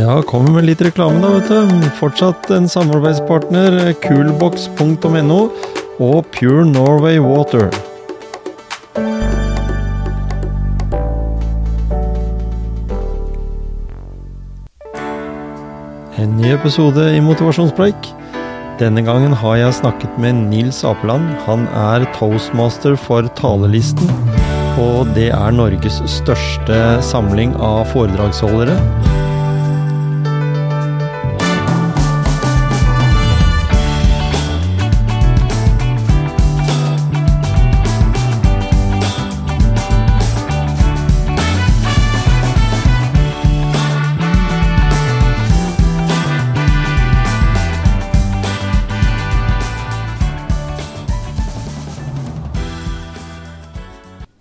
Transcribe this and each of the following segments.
Ja, kommer med litt reklame, da, vet du. Fortsatt en samarbeidspartner, coolbox.no og Pure Norway Water. En ny episode i Motivasjonspreik. Denne gangen har jeg snakket med Nils Apeland. Han er toastmaster for Talelisten. Og det er Norges største samling av foredragsholdere.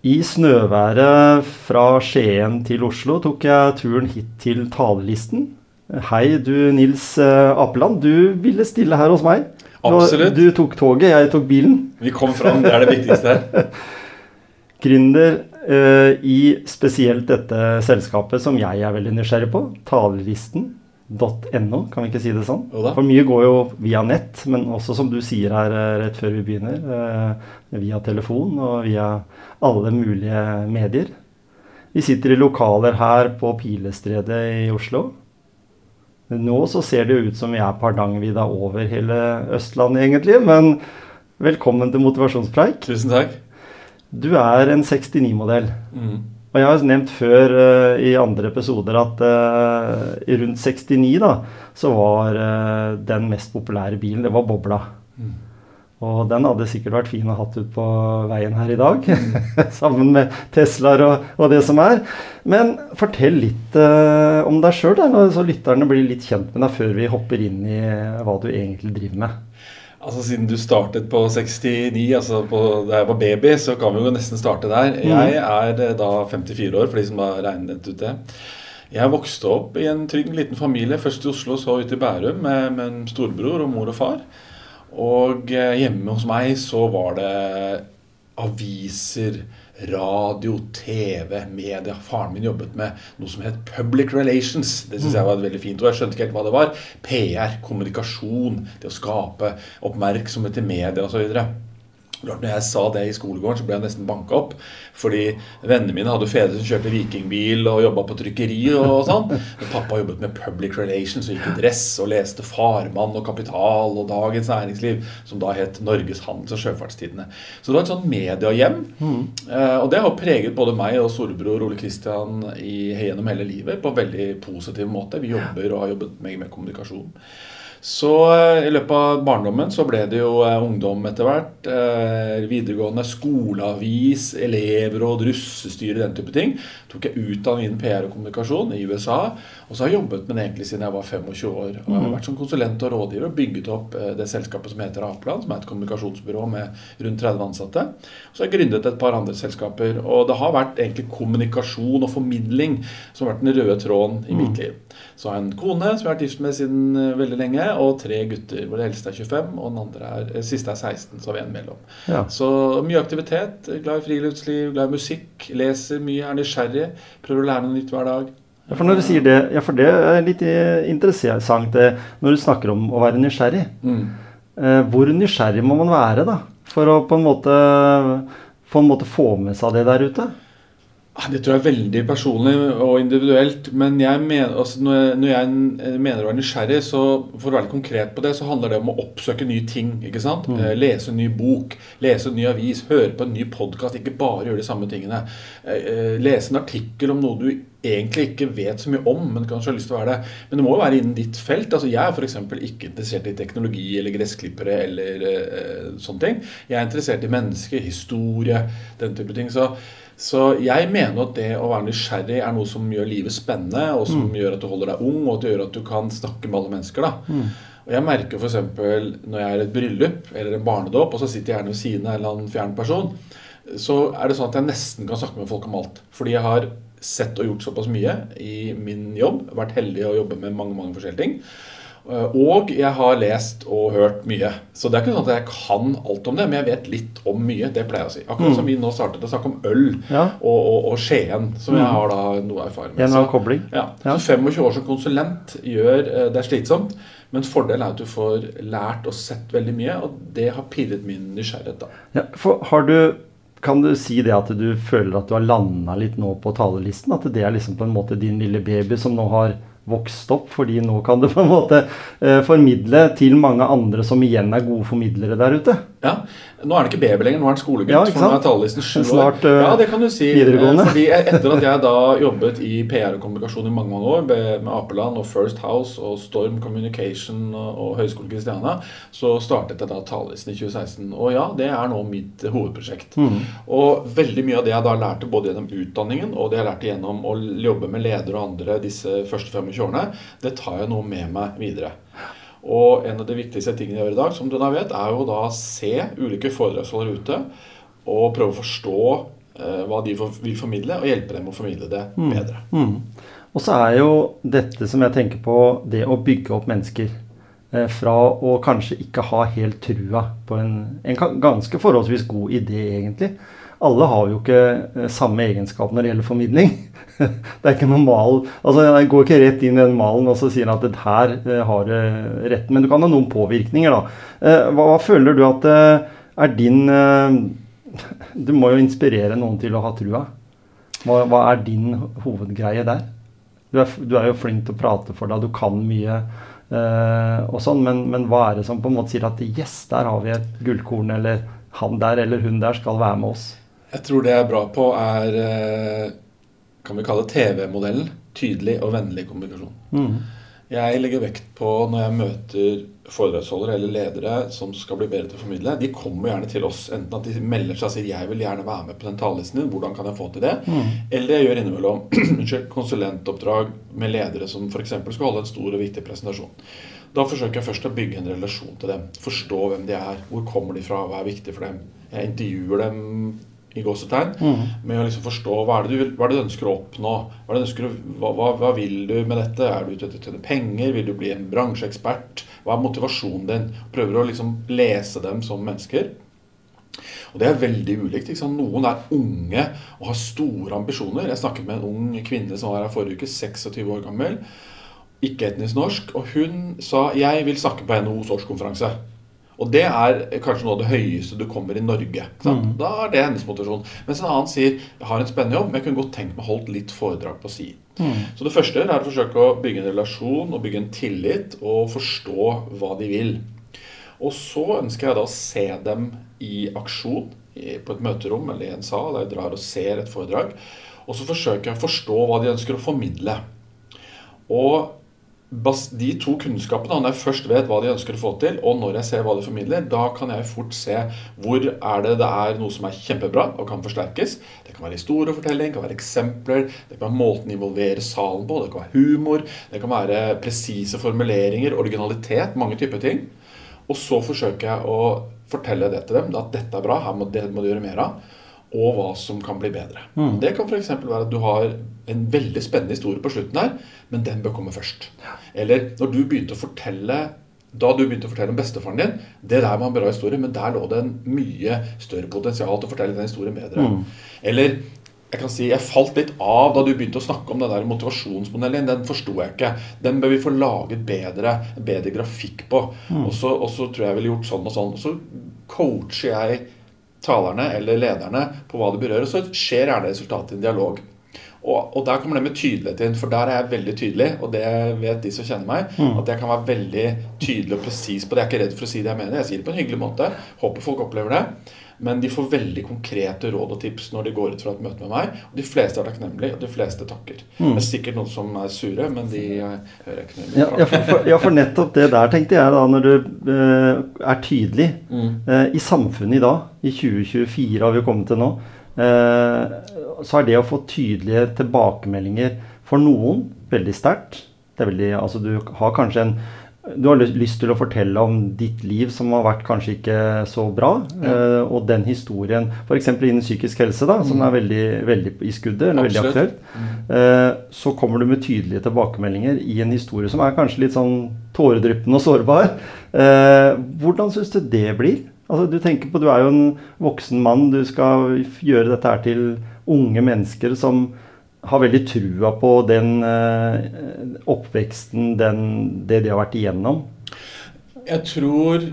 I snøværet fra Skien til Oslo tok jeg turen hit til Talelisten. Hei, du Nils eh, Apeland. Du ville stille her hos meg. Absolutt. Du tok toget, jeg tok bilen. Vi kom fram, det er det viktigste her. Gründer eh, i spesielt dette selskapet som jeg er veldig nysgjerrig på. Talelisten.no, kan vi ikke si det sånn? For mye går jo via nett, men også som du sier her eh, rett før vi begynner, eh, via telefon og via alle mulige medier. Vi sitter i lokaler her på Pilestredet i Oslo. Nå så ser det jo ut som vi er Hardangervidda over hele Østlandet, egentlig. Men velkommen til motivasjonspreik. Tusen takk. Du er en 69-modell. Mm. Og jeg har nevnt før uh, i andre episoder at uh, i rundt 69 da, så var uh, den mest populære bilen, det var Bobla. Mm. Og den hadde sikkert vært fin å hatt ut på veien her i dag, sammen med Teslaer og, og det som er. Men fortell litt om deg sjøl, så lytterne blir litt kjent med deg før vi hopper inn i hva du egentlig driver med. Altså Siden du startet på 69, altså på, da jeg var baby, så kan vi jo nesten starte der. Mm. Jeg er eh, da 54 år, for de som har regnet ut det. Jeg vokste opp i en trygg liten familie, først i Oslo, så ute i Bærum, med, med en storebror og mor og far. Og eh, hjemme hos meg så var det aviser, radio, TV, media. Faren min jobbet med noe som het Public Relations. Det syns jeg var et veldig fint ord. Jeg skjønte ikke helt hva det var. PR, kommunikasjon, det å skape oppmerksomhet i media osv. Når jeg sa det i skolegården, så ble jeg nesten banka opp. Fordi vennene mine hadde fedre som kjørte vikingbil og jobba på trykkeri og sånn. Men pappa jobbet med public relations og gikk i dress og leste Farmann og Kapital og Dagens Næringsliv, som da het Norges Handels- og Sjøfartstidene. Så det var et sånt mediehjem. Mm. og det har preget både meg og storebror Ole Kristian gjennom hele livet på en veldig positiv måte. Vi jobber og har jobbet mye med kommunikasjon. Så eh, i løpet av barndommen så ble det jo eh, ungdom etter hvert. Eh, videregående, skoleavis, elevråd, russestyre, den type ting. Tok jeg utdanning innen PR og kommunikasjon i USA. Og så har jeg jobbet med det egentlig siden jeg var 25 år. Og jeg har vært som konsulent og rådgiver og bygget opp det selskapet som heter Aplan, som er et kommunikasjonsbyrå med rundt 30 ansatte. Så har jeg gründet et par andre selskaper. Og det har vært egentlig kommunikasjon og formidling som har vært den røde tråden i mitt liv. Så har jeg en kone som jeg har vært gift med siden veldig lenge, og tre gutter. hvor Det eldste er 25, og den andre er, eh, siste er 16, så har vi en mellom. Ja. Så mye aktivitet. Glad i friluftsliv, glad i musikk. Leser mye, er nysgjerrig. Prøver å lære noe nytt hver dag. Ja, for når du sier det, ja, for det er litt eh, interessant det, når du snakker om å være nysgjerrig. Mm. Eh, hvor nysgjerrig må man være da, for å på en måte, på en måte få med seg det der ute? Ah, Det tror jeg er veldig personlig og individuelt. Men jeg mener, altså når, jeg, mener å være nysgjerrig, så for å være litt konkret på det, så handler det om å oppsøke nye ting. ikke sant? Mm. Lese en ny bok, lese en ny avis, høre på en ny podkast. Ikke bare gjøre de samme tingene. Eh, eh, Lese en artikkel om noe du egentlig ikke vet så mye om, men kanskje har lyst til å være det. Men det må jo være innen ditt felt. altså Jeg er f.eks. ikke interessert i teknologi eller gressklippere eller eh, sånne ting. Jeg er interessert i mennesker, historie, den type ting. Så så jeg mener at det å være nysgjerrig er noe som gjør livet spennende, og som gjør at du holder deg ung, og at det gjør at du kan snakke med alle mennesker. da. Og Jeg merker f.eks. når jeg er i et bryllup eller en barnedåp, og så sitter jeg gjerne ved siden av en eller annen fjern person, så er det sånn at jeg nesten kan snakke med folk om alt. Fordi jeg har sett og gjort såpass mye i min jobb. Vært heldig å jobbe med mange mange forskjellige ting. Eh, og jeg har lest og hørt mye. Så det er ikke sånn at jeg kan alt om det, men jeg vet litt om mye. Det pleier jeg å si. Akkurat som vi nå startet å snakke om øl Ja. og, og, og Skien, som jeg har da noe erfaring med. En kobling. Ja. Ja. Så 25 år som konsulent gjør eh, det er slitsomt, men fordelen er at du får lært og sett veldig mye, og det har pirret min nysgjerrighet. da. Ja, for har du kan du si det at du føler at du har landa litt nå på talerlisten? At det er liksom på en måte din lille baby som nå har vokst opp? Fordi nå kan du på en måte eh, formidle til mange andre som igjen er gode formidlere der ute? Ja, Nå er han ikke baby lenger, nå er han skolegutt. Ja, for nå er talerlisten sju. Snart, år. ja, det kan du si. Eh, Fordi etter at jeg da jobbet i PR og kommunikasjon i mange år med Apeland og First House og Storm Communication og, Høgskolen Kristiania, så startet jeg da talerlisten i 2016. Og ja, det er nå mitt hovedprosjekt. Og veldig mye av det jeg da lærte både gjennom utdanningen og det jeg lærte gjennom å jobbe med ledere og andre disse første 25 årene, det tar jeg nå med meg videre. Og en av de viktigste tingene jeg gjør i dag, som du da vet, er jo da se ulike foredragsholdere ute og prøve å forstå eh, hva de vil formidle, og hjelpe dem å formidle det bedre. Mm. Og så er jo dette som jeg tenker på, det å bygge opp mennesker. Eh, fra å kanskje ikke ha helt trua på en, en ganske forholdsvis god idé, egentlig. Alle har jo ikke eh, samme egenskap når det gjelder formidling. Det er ikke normal altså Jeg går ikke rett inn i den malen og så sier at det her eh, har du rett. Men du kan ha noen påvirkninger, da. Eh, Hva, hva føler du at eh, er din eh, Du må jo inspirere noen til å ha trua. Hva, hva er din hovedgreie der? Du er, du er jo flink til å prate for deg, du kan mye eh, og sånn, men, men hva er det som på en måte sier at yes, der har vi et gullkorn, eller han der eller hun der skal være med oss? Jeg tror det jeg er bra på, er eh, kan vi kalle TV-modellen. Tydelig og vennlig kommunikasjon. Mm. Jeg legger vekt på når jeg møter foredragsholdere eller ledere som skal bli bedre til å formidle, de kommer gjerne til oss. Enten at de melder seg og sier 'jeg vil gjerne være med på den talelisten din', hvordan kan jeg få til det? Eller jeg gjør innimellom konsulentoppdrag med ledere som f.eks. skal holde en stor og viktig presentasjon. Da forsøker jeg først å bygge en relasjon til dem. Forstå hvem de er, hvor kommer de fra, hva er viktig for dem. Jeg intervjuer dem i gåsetegn med å liksom forstå hva er, det du, vil- hva er det du ønsker å oppnå. Hva, er det du ønsker hva, hva, hva vil du med dette? Er du ute etter å tjene penger? Vil du bli en bransjeekspert? Hva er motivasjonen din? Prøver å liksom lese dem som mennesker. Og det er veldig ulikt. Ikke? Noen er unge og har store ambisjoner. Jeg snakket med en ung kvinne som var her forrige uke, 26 år gammel. Ikke-etnisk norsk. Og hun sa 'jeg vil snakke på NHOs årskonferanse'. Og det er kanskje noe av det høyeste du kommer i Norge. Sant? Da er det hennes motivasjon. Mens en annen sier 'jeg har en spennende jobb, men jeg kunne godt tenkt meg holdt litt foredrag på siden'. Så det første er å forsøke å bygge en relasjon og bygge en tillit og forstå hva de vil. Og så ønsker jeg da å se dem i aksjon på et møterom eller i en sal. Jeg drar og ser et foredrag. Og så forsøker jeg å forstå hva de ønsker å formidle. Og de to kunnskapene, når jeg først vet hva de ønsker å få til, og når jeg ser hva de formidler, da kan jeg fort se hvor er det det er noe som er kjempebra og kan forsterkes. Det kan være historiefortelling, det kan være eksempler, det kan være måten å involvere salen på, det kan være humor, det kan være presise formuleringer, originalitet, mange typer ting. Og så forsøker jeg å fortelle det til dem, at dette er bra, her må, det må du gjøre mer av, og hva som kan bli bedre. Det kan f.eks. være at du har en veldig spennende historie på slutten her, men den bør komme først. Eller når du begynte å fortelle da du begynte å fortelle om bestefaren din, det der var en bra historie, men der lå det en mye større potensial til å fortelle den historien bedre. Eller jeg kan si, jeg falt litt av da du begynte å snakke om den der motivasjonsmodellen. Den forsto jeg ikke. Den bør vi få laget bedre, bedre grafikk på. Så, og så tror jeg jeg ville gjort sånn og sånn. Og så coacher jeg talerne eller lederne på hva det berører. Og så skjer gjerne resultatet i en dialog. Og, og der kommer det med tydelighet inn, for der er jeg veldig tydelig. Og det vet de som kjenner meg, at jeg kan være veldig tydelig og presis på det. Jeg er ikke redd for å si det jeg mener. Jeg sier det på en hyggelig måte. Håper folk opplever det. Men de får veldig konkrete råd og tips når de går ut fra et møte med meg. Og de fleste er takknemlige, og de fleste takker. Det er sikkert noen som er sure, men de eh, hører ikke noe Ja, ja, for, ja, for nettopp det der tenkte jeg da, når du eh, er tydelig. Eh, I samfunnet i dag, i 2024 har vi kommet til nå, eh, så er det å få tydelige tilbakemeldinger for noen veldig sterkt. Er altså du har kanskje en du har lyst- til å fortelle om ditt liv som har vært kanskje ikke så bra. eh, og den historien, f.eks. innen psykisk helse, da, som er veldig, veldig i skuddet, eller veldig aktuelt. uh, så kommer du med tydelige tilbakemeldinger i en historie som er kanskje litt sånn tåredryppende og sårbar. Uh, hvordan syns du det blir? Altså, du tenker på, du er jo en voksen mann, du skal gjøre dette her til unge mennesker som har veldig trua på den eh, oppveksten, den, det de har vært igjennom. Jeg tror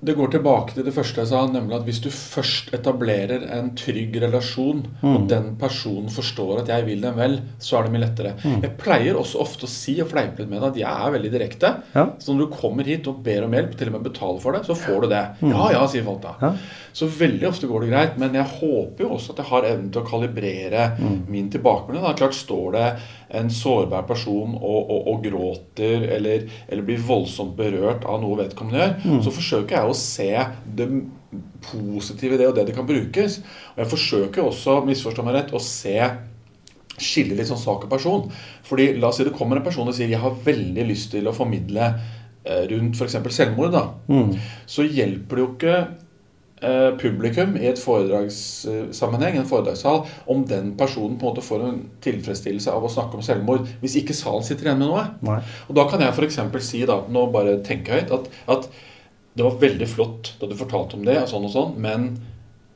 det går tilbake til det første jeg sa, nemlig at hvis du først etablerer en trygg relasjon, mm. og den personen forstår at jeg vil dem vel, så er det mye lettere. Mm. Jeg pleier også ofte å si og fleipe litt med det at jeg er veldig direkte. Ja. Så når du kommer hit og ber om hjelp, til og med betaler for det, så får du det. Mm. Ja, ja, sier folk da. Ja. Så veldig ofte går det greit. Men jeg håper jo også at jeg har evnen til å kalibrere mm. min tilbakemelding. Klart står det en sårbar person og, og, og gråter eller, eller, blir voldsomt berørt av noe vedkommende gjør, mm. så forsøker jeg å se det positive i det, og det det kan brukes. Og jeg forsøker også, misforstå meg rett, å se skille litt sånn sak og person. Fordi la oss si det kommer en person og sier 'jeg har veldig lyst til å formidle eh, rundt f.eks. selvmord', da. Mm. Så hjelper det jo ikke publikum i et foredragssammenheng, en foredragssal, om den personen på en måte får en tilfredsstillelse av å snakke om selvmord, hvis ikke salen sitter igjen med noe. Nei. Og Da kan jeg f.eks. si, da, nå bare tenke høyt, at, at, det var veldig flott da du fortalte om det, og sånn og sånn, men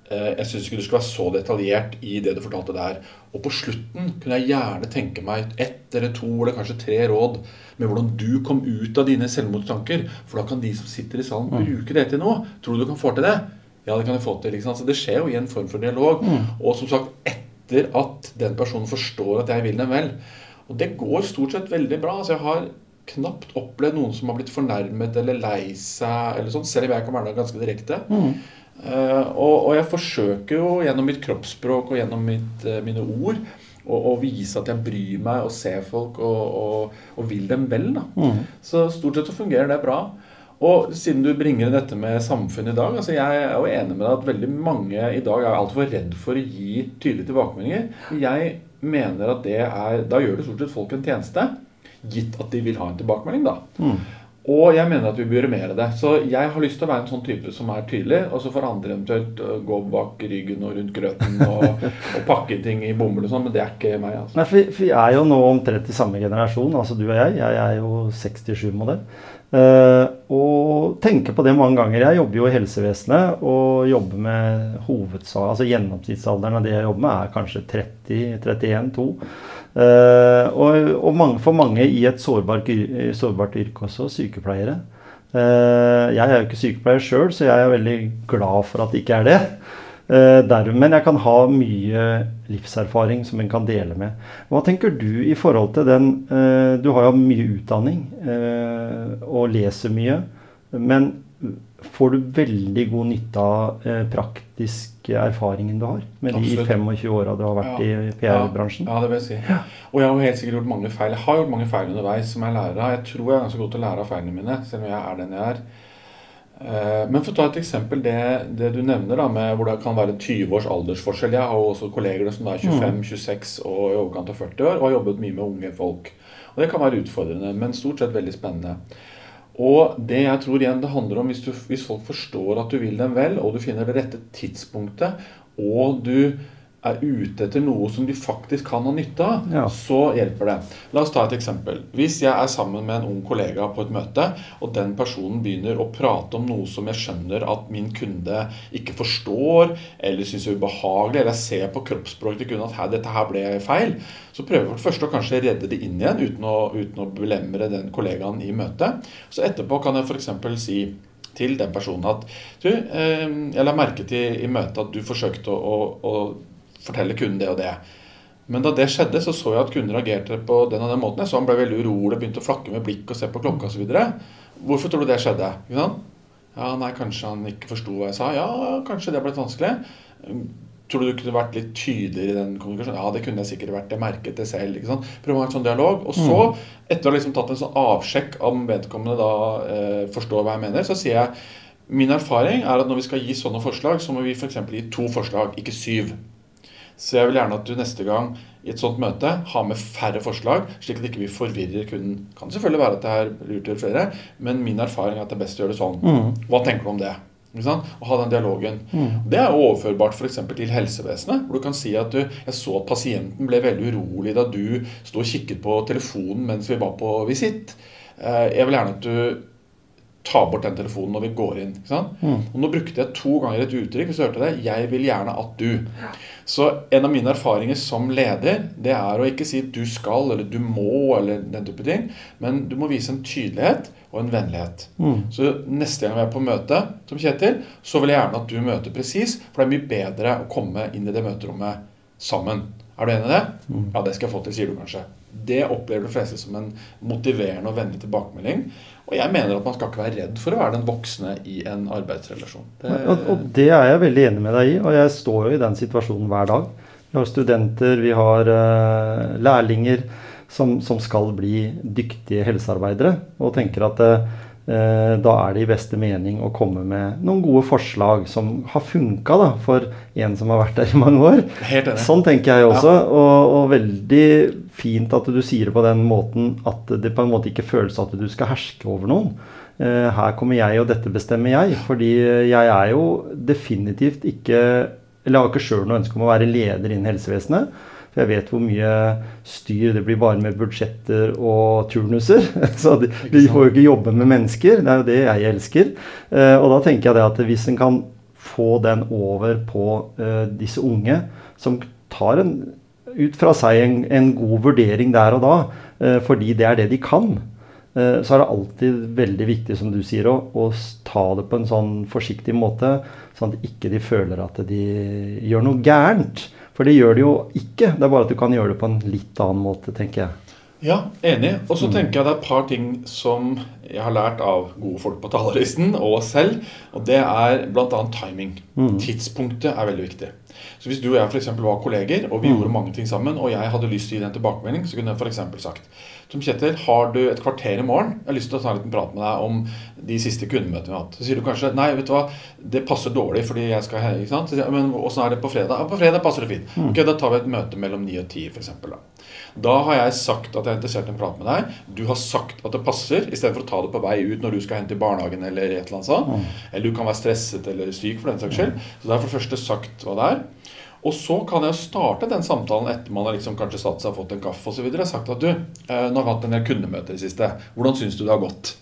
eh, jeg syns ikke du skulle være så detaljert i det du fortalte der. Og på slutten kunne jeg gjerne tenke meg ett eller to eller kanskje tre råd med hvordan du kom ut av dine selvmordstanker. For da kan de som sitter i salen, mm. bruke det til noe. Tror du du kan få til det? Ja, det kan jeg få til. Sant? Så det skjer jo i en form for dialog. Mm. Og som sagt, etter at den personen forstår at jeg vil dem vel. Og det går stort sett veldig bra. Altså, jeg har knapt opplevd noen som har blitt fornærmet eller lei seg, eller sånn, selv om jeg kan være der ganske direkte. Mm. Uh, og, og, jeg forsøker jo gjennom mitt kroppsspråk og gjennom mitt, uh, mine ord å vise at jeg bryr meg og ser folk og, og, og vil dem vel. da. Mm. Så stort sett så fungerer det bra. Og siden du bringer inn dette med samfunnet i dag altså Jeg er jo enig med deg at veldig mange i dag er altfor redd for å gi tydelige tilbakemeldinger. Jeg mener at det er Da gjør det stort sett folk en tjeneste, gitt at de vil ha en tilbakemelding, da. Mm. Og jeg mener at vi bør gjøre mer av det. Så jeg har lyst til å være en sånn type som er tydelig. Og så får andre eventuelt øh, gå bak ryggen og rundt grøten og, og pakke ting i bomull og sånn, men det er ikke meg. altså. Nei, for, for, jeg er jo nå omtrent i samme generasjon, altså du og jeg. Jeg er jo 67-modell. Uh, og tenker på det mange ganger. Jeg jobber jo i helsevesenet og jobber med hovedsak, altså Gjennomsnittsalderen av det jeg jobber med, er kanskje 30-31-2. Uh, og, og mange, for mange i et sårbart, sårbart yrke også, sykepleiere. Uh, jeg er jo ikke sykepleier sjøl, så jeg er veldig glad for at det ikke er det. Uh, der, men jeg kan ha mye livserfaring som en kan dele med. Hva tenker du i forhold til den uh, Du har jo mye utdanning uh, og leser mye. Men får du veldig god nytte av praktisk erfaringen du har med Absolutt. de 25 åra du har vært ja. i PR-bransjen? Ja, ja, det vil jeg si. Ja. Og jeg har helt sikkert gjort mange feil. Jeg har gjort mange feil underveis som jeg lærer av. Jeg tror jeg er ganske god til å lære av feilene mine, selv om jeg er den jeg er. Eh, men for å ta et eksempel, det, det, du nevner da, med hvor det kan være 20 års aldersforskjell. Jeg har jo også kolleger som er 25, 26 mm. og i overkant av 40 år og har jobbet mye med unge folk. Og Det kan være utfordrende, men stort sett veldig spennende. Og det jeg tror igjen det handler om, hvis, du, hvis folk forstår at du vil dem vel, og du finner det rette tidspunktet, og du er ute etter noe som de faktisk kan ha nytte av, ja. så hjelper det. La oss ta et eksempel. Hvis jeg er sammen med en ung kollega på et møte, og den personen begynner å prate om noe som jeg skjønner at min kunde ikke forstår, eller syns er ubehagelig, eller jeg ser på kroppsspråket til kunden at her, dette her ble feil, så prøver jeg for det første å kanskje redde det inn igjen uten å, uten å belemre den kollegaen i møtet. Så etterpå kan jeg f.eks. si til den personen at du, eh, jeg la merke til i møtet at du forsøkte å, å, å fortelle kunden det og det. Men da det skjedde, så så jeg at kunden reagerte på den og den måten. Så han ble veldig urolig, begynte å flakke med blikk og se på klokka osv. Hvorfor tror du det skjedde? Ja, nei, Kanskje han ikke forsto hva jeg sa. Ja, kanskje det ble litt vanskelig. Tror du du kunne vært litt tydeligere i den kommunikasjonen? Ja, det kunne jeg sikkert vært. Jeg merket det selv. ikke sant? Prøv å ha en sånn dialog. Og så, mm. etter å ha liksom tatt en sånn avsjekk om vedkommende da eh, forstår hva jeg mener, så sier jeg min erfaring er at når vi skal gi sånne forslag, så må vi f.eks. gi to forslag, ikke syv. Så jeg vil gjerne at du neste gang i et sånt møte har med færre forslag, slik at ikke vi ikke forvirrer kunden. Det Kan selvfølgelig være at det er lurt å gjøre flere, men min erfaring er at det er best å gjøre det sånn. Mm. Hva tenker du om det? Og ha den dialogen. Mm. Det er overførbart f.eks. til helsevesenet. Hvor du kan si at du, jeg så at pasienten ble veldig urolig da du sto og kikket på telefonen mens vi var på visitt. eh, Jeg vil gjerne at du tar bort den telefonen når vi går inn. ikke sant? Mm. Og Nå brukte jeg to ganger et uttrykk. hvis du hørte det, 'Jeg vil gjerne at du'. Så en av mine erfaringer som leder, det er å ikke si 'du skal' eller 'du må' eller den type ting, men du må vise en tydelighet og en vennlighet. Mm. Så neste gang vi er på møte som Kjetil, så vil jeg gjerne at du møter presis, for det er mye bedre å komme inn i det møterommet sammen. Er du enig i det? Mm. Ja, det skal jeg få til, sier du kanskje. Det opplever de fleste som en motiverende og vennlig tilbakemelding. Og jeg mener at man skal ikke være redd for å være den voksne i en arbeidsrelasjon. Det, Og, det er jeg veldig enig med deg i, og jeg står jo i den situasjonen hver dag. Vi har studenter, vi har uh, lærlinger som, som skal bli dyktige helsearbeidere, og tenker at eh, da er det i beste mening å komme med noen gode forslag som har funka for en som har vært der i mange år. Sånn tenker jeg også, og, og veldig fint at du sier det på den måten at det på en måte ikke føles at du skal herske over noen. Eh, her kommer jeg, og dette bestemmer jeg. Fordi jeg er jo definitivt ikke Eller har ikke sjøl noe ønske om å være leder innen helsevesenet. For jeg vet hvor mye styr det blir bare med budsjetter og turnuser. Så de, de får jo ikke jobbe med mennesker. Det er jo det jeg elsker. Eh, og da tenker jeg det at hvis en kan få den over på eh, disse unge som tar en ut fra seg en, en god vurdering der og da, eh, fordi det er det de kan, så er det alltid veldig viktig, som du sier, å, å ta det på en sånn forsiktig måte, sånn at ikke de føler at de gjør noe gærent. For det gjør det jo ikke, det er bare at du kan gjøre det på en litt annen måte, tenker jeg. Ja, enig. Og så tenker jeg det er et par ting som jeg har lært av gode folk på talerlisten og oss selv. Og det er bl.a. timing. Tidspunktet er veldig viktig. Så hvis du og jeg f.eks. var kolleger, og vi gjorde mange ting sammen, og jeg hadde lyst til å gi deg en tilbakemelding, så kunne jeg f.eks. sagt som Kjetil, har du et kvarter i morgen? Jeg har lyst til å ta en liten prat med deg om de siste kundemøtene vi har hatt. Så sier du kanskje nei, vet du hva, det passer dårlig fordi jeg skal ikke sant? Så jeg, Men åssen er det på fredag? Ja, på fredag passer det fint. Ok, Da tar vi et møte mellom 9 og 10 f.eks. Da. Da har jeg sagt at jeg er interessert i en prat med deg. Du har sagt at det passer, istedenfor å ta det på vei ut når du skal hente i barnehagen eller et eller annet sånt. Eller du kan være stresset eller syk for den saks skyld. Så det er for det første sagt hva det er. Og så kan jeg starte den samtalen etter man har liksom kanskje satt seg og fått en kaffe osv. Sagt at du, eh, nå har vi hatt en del kundemøter i det siste. Hvordan syns du det har gått?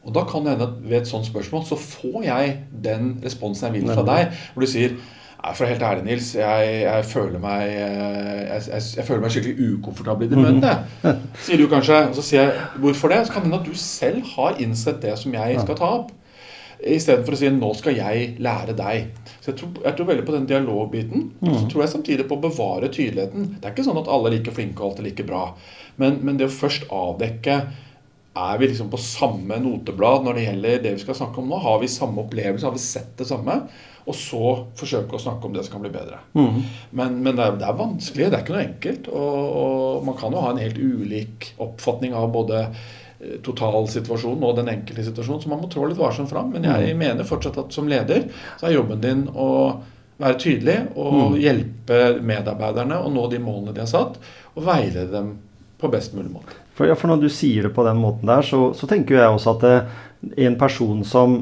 Og da kan det hende at ved et sånt spørsmål så får jeg den responsen jeg vil fra deg, hvor du sier For å være helt ærlig, Nils, jeg, jeg, føler meg, eh, jeg, jeg, jeg føler meg skikkelig ukomfortabel i det møtet. Sier du kanskje. Og så sier jeg hvorfor det? Så kan det hende at du selv har innsett det som jeg skal ta opp. Istedenfor å si 'nå skal jeg lære deg'. Så Jeg tror, jeg tror veldig på den dialogbiten. Mm. så tror jeg samtidig på å bevare tydeligheten. Det er ikke sånn at alle er like flinke og alt er like bra. Men, men det å først avdekke er vi liksom på samme noteblad når det gjelder det vi skal snakke om nå? Har vi samme opplevelse? Har vi sett det samme? Og så forsøke å snakke om det som kan bli bedre. Men, men det, er, det er vanskelig. Det er ikke noe enkelt. Og, og man kan jo ha en helt ulik oppfatning av både totalsituasjonen og den enkelte situasjonen, så man må trå litt varsomt fram. Men jeg mener fortsatt at som leder så er jobben din å være tydelig og hjelpe medarbeiderne å nå de målene de har satt, og veilede dem på best mulig måte. For, ja, for når du sier det på den måten der, så, så tenker jeg også at eh, en person som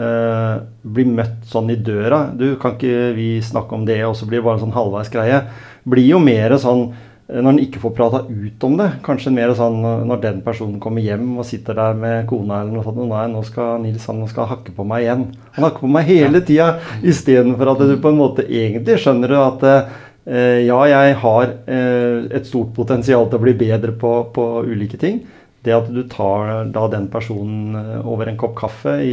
eh, blir møtt sånn i døra Du, kan ikke vi snakke om det, og så blir det bare en sånn halvveis greie. Blir jo mer sånn eh, når en ikke får prata ut om det. Kanskje mer sånn eh, når den personen kommer hjem og sitter der med kona eller noe sånt. Nei, nå skal Nils han skal hakke på meg igjen. Han hakker på meg hele tida. Istedenfor at du på en måte egentlig skjønner du at eh, ja, jeg har eh, et stort potensial til å bli bedre på, på ulike ting. Det at du tar da den personen eh, over en kopp kaffe i,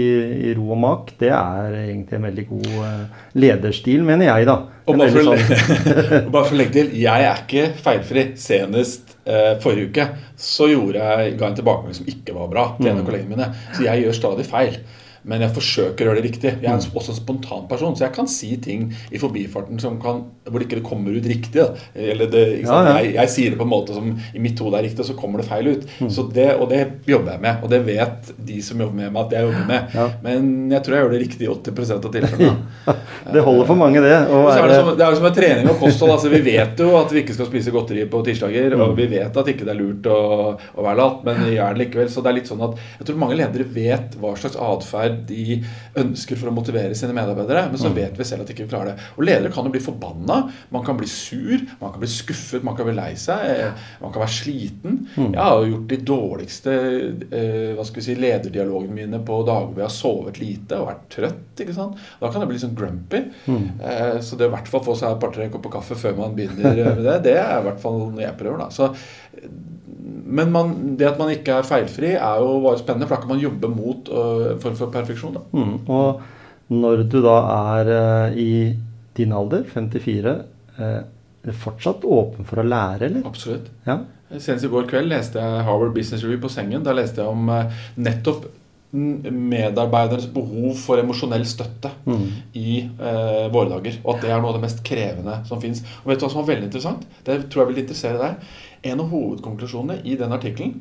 i ro og mak, det er egentlig en veldig god eh, lederstil, mener jeg, da. Og bare for, sånn- bare for å legge til, jeg er ikke feilfri. Senest eh, forrige uke så gjorde jeg, ga jeg en tilbakemelding som ikke var bra til en av Mm. kollegene mine. Så jeg gjør stadig feil. Men jeg forsøker å gjøre det riktig. Jeg er Mm. også en spontan person, så jeg kan si ting i forbifarten som kan, hvor ikke det kommer ut riktig. Eller det? Ja, ja. Jeg, jeg sier det på en måte som i mitt hode er riktig, og så kommer det feil ut. Mm. Så det, og det jobber jeg med. Og det vet de som jobber med meg, at jeg jobber med. Ja. Men jeg tror jeg gjør det riktig i 80% av tilfellene. Det holder for mange, det. så er det, som, det er jo som med trening og kosthold. altså Vi vet jo at vi ikke skal spise godteri på tirsdager. Og vi vet at ikke det er lurt å, å være lat, men vi gjør det likevel. Så det er litt sånn at jeg tror mange ledere vet hva slags atferd atferd de ønsker for å motivere sine medarbeidere. Men så Mm. vet vi selv at de ikke klarer det. Og ledere kan jo bli forbanna. Man kan bli sur, man kan bli skuffet, man kan bli lei seg. eh, Man kan være sliten. Mm. Jeg har jo gjort de dårligste eh, hva skal vi si, lederdialogene mine på dager hvor jeg har sovet lite og vært trøtt. ikke sant? Da kan jeg bli litt sånn grumpy. Mm. Eh, så det å i hvert fall få seg et par-tre kopper kaffe før man begynner med det, det er i hvert fall noe jeg prøver. da. Så, men man, det at man ikke er feilfri, er jo bare spennende, for da kan man jobbe mot øh, en form for perfeksjon. Mm. Og når du da er eh, i din alder, 54, eh, er du fortsatt åpen for å lære, eller? Absolutt. Ja. Senest i går kveld leste jeg Harvard Business Review på sengen. Da leste jeg om eh, nettopp medarbeidernes behov for emosjonell støtte Mm. i eh, våre dager. Og at det er noe av det mest krevende som fins. Og vet du hva som var veldig interessant? Det tror jeg vil interessere deg. En av hovedkonklusjonene i den artikkelen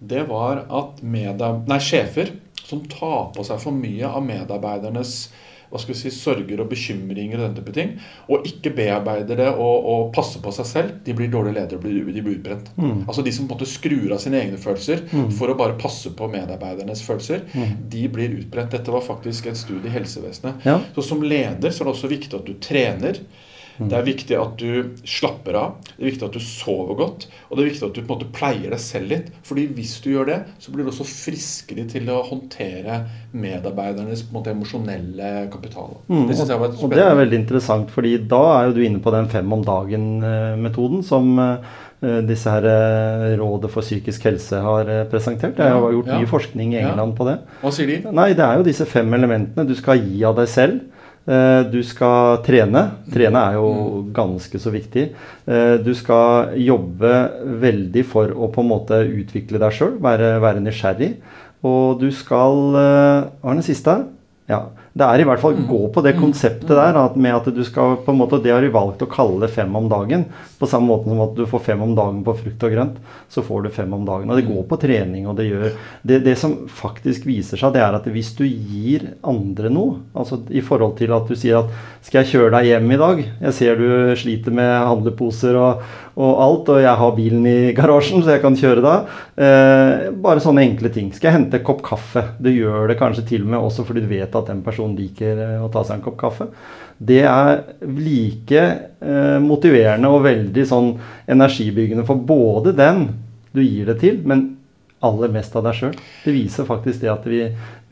det var at nei, sjefer som tar på seg for mye av medarbeidernes hva skal vi si, sorger og bekymringer og den type ting, og ikke bearbeider det og, og passer på seg selv, de blir dårlige ledere og blir, de blir utbrent. Mm. Altså De som på en måte skrur av sine egne følelser Mm. for å bare passe på medarbeidernes følelser, Mm. de blir utbrent. Dette var faktisk et studie i helsevesenet. Ja. Så som leder så er det også viktig at du trener. Det er viktig at du slapper av. Det er viktig at du sover godt. Og det er viktig at du på en måte pleier deg selv litt. Fordi hvis du gjør det, så blir du også friskere til å håndtere medarbeidernes på en måte emosjonelle kapital. Mm, Det synes jeg var og, og det er veldig interessant, fordi da er jo du inne på den fem om dagen-metoden som eh, disse her eh, Rådet for psykisk helse har eh, presentert. Jeg har Ja, gjort ja. mye forskning i Ja. England på det. Hva sier de? Nei, det er jo disse fem elementene. Du skal gi av deg selv. Eh, Du skal trene. Trene er jo ganske så viktig. Eh, Du skal jobbe veldig for å på en måte utvikle deg sjøl, være, være nysgjerrig. Og du skal eh, Hva er den siste? Ja, Det er i hvert fall gå på det konseptet der at med at du skal på en måte, Det har de valgt å kalle det fem om dagen. På samme måte som at du får fem om dagen på frukt og grønt, så får du fem om dagen. Og det går på trening, og det gjør Det, det som faktisk viser seg, det er at hvis du gir andre noe, altså i forhold til at du sier at skal jeg kjøre deg hjem i dag? Jeg ser du sliter med handleposer og, og alt, og jeg har bilen i garasjen, så jeg kan kjøre deg. Eh, bare sånne enkle ting. Skal jeg hente en kopp kaffe? Du gjør det kanskje til og med også fordi du vet at den personen liker eh, å ta seg en kopp kaffe. Det er like eh, motiverende og veldig sånn energibyggende for både den du gir det til, men aller mest av deg sjøl. Det viser faktisk det at vi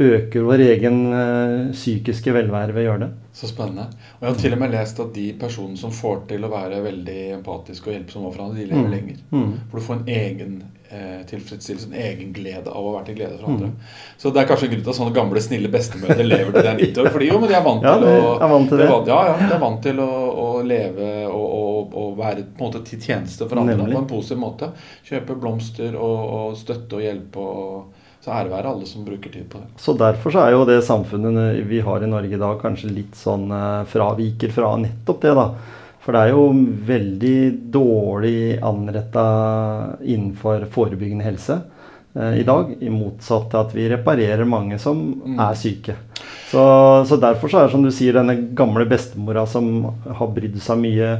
øker vår egen eh, psykiske velvære ved å gjøre det. Så spennende. Og jeg har til og med lest at de personene som får til å være veldig empatiske og hjelpsomme overfor andre, de lever Mm. lenger. Mm. For du får en egen eh, sin egen glede av å være til glede for Mm. andre. Så det er kanskje en grunn til at sånne gamle, snille bestemødre lever til de er 90 år. Fordi jo, men de er vant til å er vant til det. vant- Ja, ja, de er vant til å, å leve og, og, og være på en måte til tjeneste for andre Nemlig. på en positiv måte. Kjøpe blomster og, og støtte og hjelpe. og så ære være alle som bruker tid på det. Så derfor så er jo det samfunnet vi har i Norge i dag, kanskje litt sånn eh, fraviker fra nettopp det, da. For det er jo veldig dårlig anretta innenfor forebyggende helse eh, i dag. I motsatt til at vi reparerer mange som Mm. er syke. Så, så derfor så er det som du sier, denne gamle bestemora som har brydd seg mye.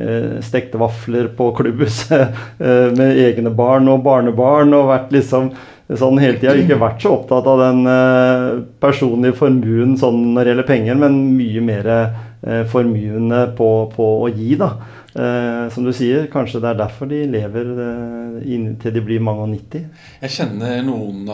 Eh, stekte vafler på klubbhuset eh, med egne barn og barnebarn og vært liksom sånn hele tida. Ikke vært så opptatt av den eh, personlige formuen sånn når det gjelder penger, men mye mer eh, formuende på, på å gi, da. Eh, som du sier, kanskje det er derfor de lever eh, til de blir mange og 90. Jeg kjenner noen,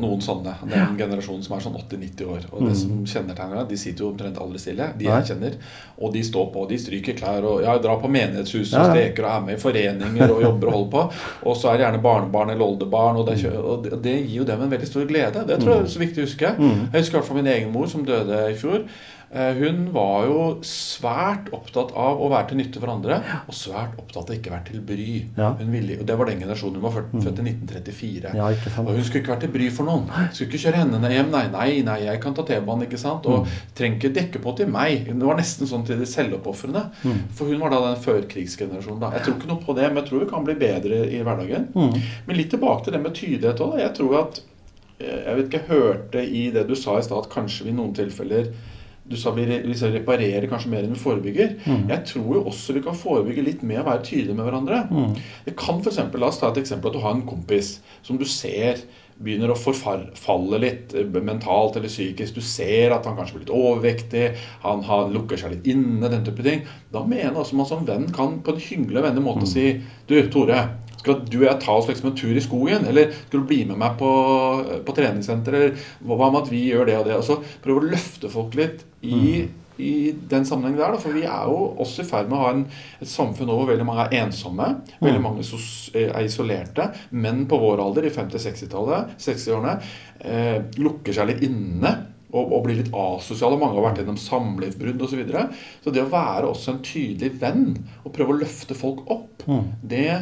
noen sånne. Det er en generasjon som er sånn 80-90 år. Og det Mm. som kjennetegner de sitter jo omtrent aldri stille. De Nei. jeg kjenner. Og de står på, de stryker klær og ja, drar på menighetshuset Ja, og steker og er med i foreninger og jobber og holder på. Og så er det gjerne barnebarn eller oldebarn, og det, og det, det gir jo dem en veldig stor glede. Det tror jeg er så viktig å huske. Mm. Jeg husker i hvert fall min egen mor som døde i fjor. Eh, Hun var jo svært opptatt av å være til nytte for andre, og svært opptatt av ikke å være til bry. Ja. Hun ville, og Det var den generasjonen hun var født, født i 1934. Ja. Og hun skulle ikke være til bry for noen. Skulle ikke kjøre henne hjem. Nei, nei, nei, jeg kan ta T-banen, ikke sant. Og Mm. trenger ikke dekke på til meg. Det var nesten sånn til de selvoppofrene. Mm. For hun var da den førkrigsgenerasjonen. da. Jeg tror ikke noe på det, men jeg tror vi kan bli bedre i hverdagen. Mm. Men litt tilbake til det med tydelighet òg. Jeg tror at eh, Jeg vet ikke, jeg hørte i det du sa i stad, at kanskje vi i noen tilfeller du sa vi, vi skal reparere kanskje mer enn vi forebygger. Mm. Jeg tror jo også vi kan forebygge litt med å være tydelige med hverandre. Mm. Det kan for eksempel, La oss ta et eksempel at du har en kompis som du ser begynner å forfalle litt eh, mentalt eller psykisk, du ser at han kanskje blir litt overvektig, han, han lukker seg litt inne, den type ting, da mener jeg også man som venn kan på en hyggelig og vennlig måte mm. si Du, Tore. Skal du og jeg ta oss liksom en tur i skogen? Eller skal du bli med meg på, på treningssenteret? Eller hva med at vi gjør det og det? Og så prøve å løfte folk litt i mm i den sammenheng der. Da, for vi er jo også i ferd med å ha en, et samfunn hvor veldig mange er ensomme. Veldig mm. mange sos, er isolerte. Menn på vår alder, i 50-60-tallet, 60-årene, eh, lukker seg litt inne. Og, og, blir litt asosiale. Mange har vært gjennom samlivsbrudd osv. Så, videre. så det å være også en tydelig venn og prøve å løfte folk opp, mm. det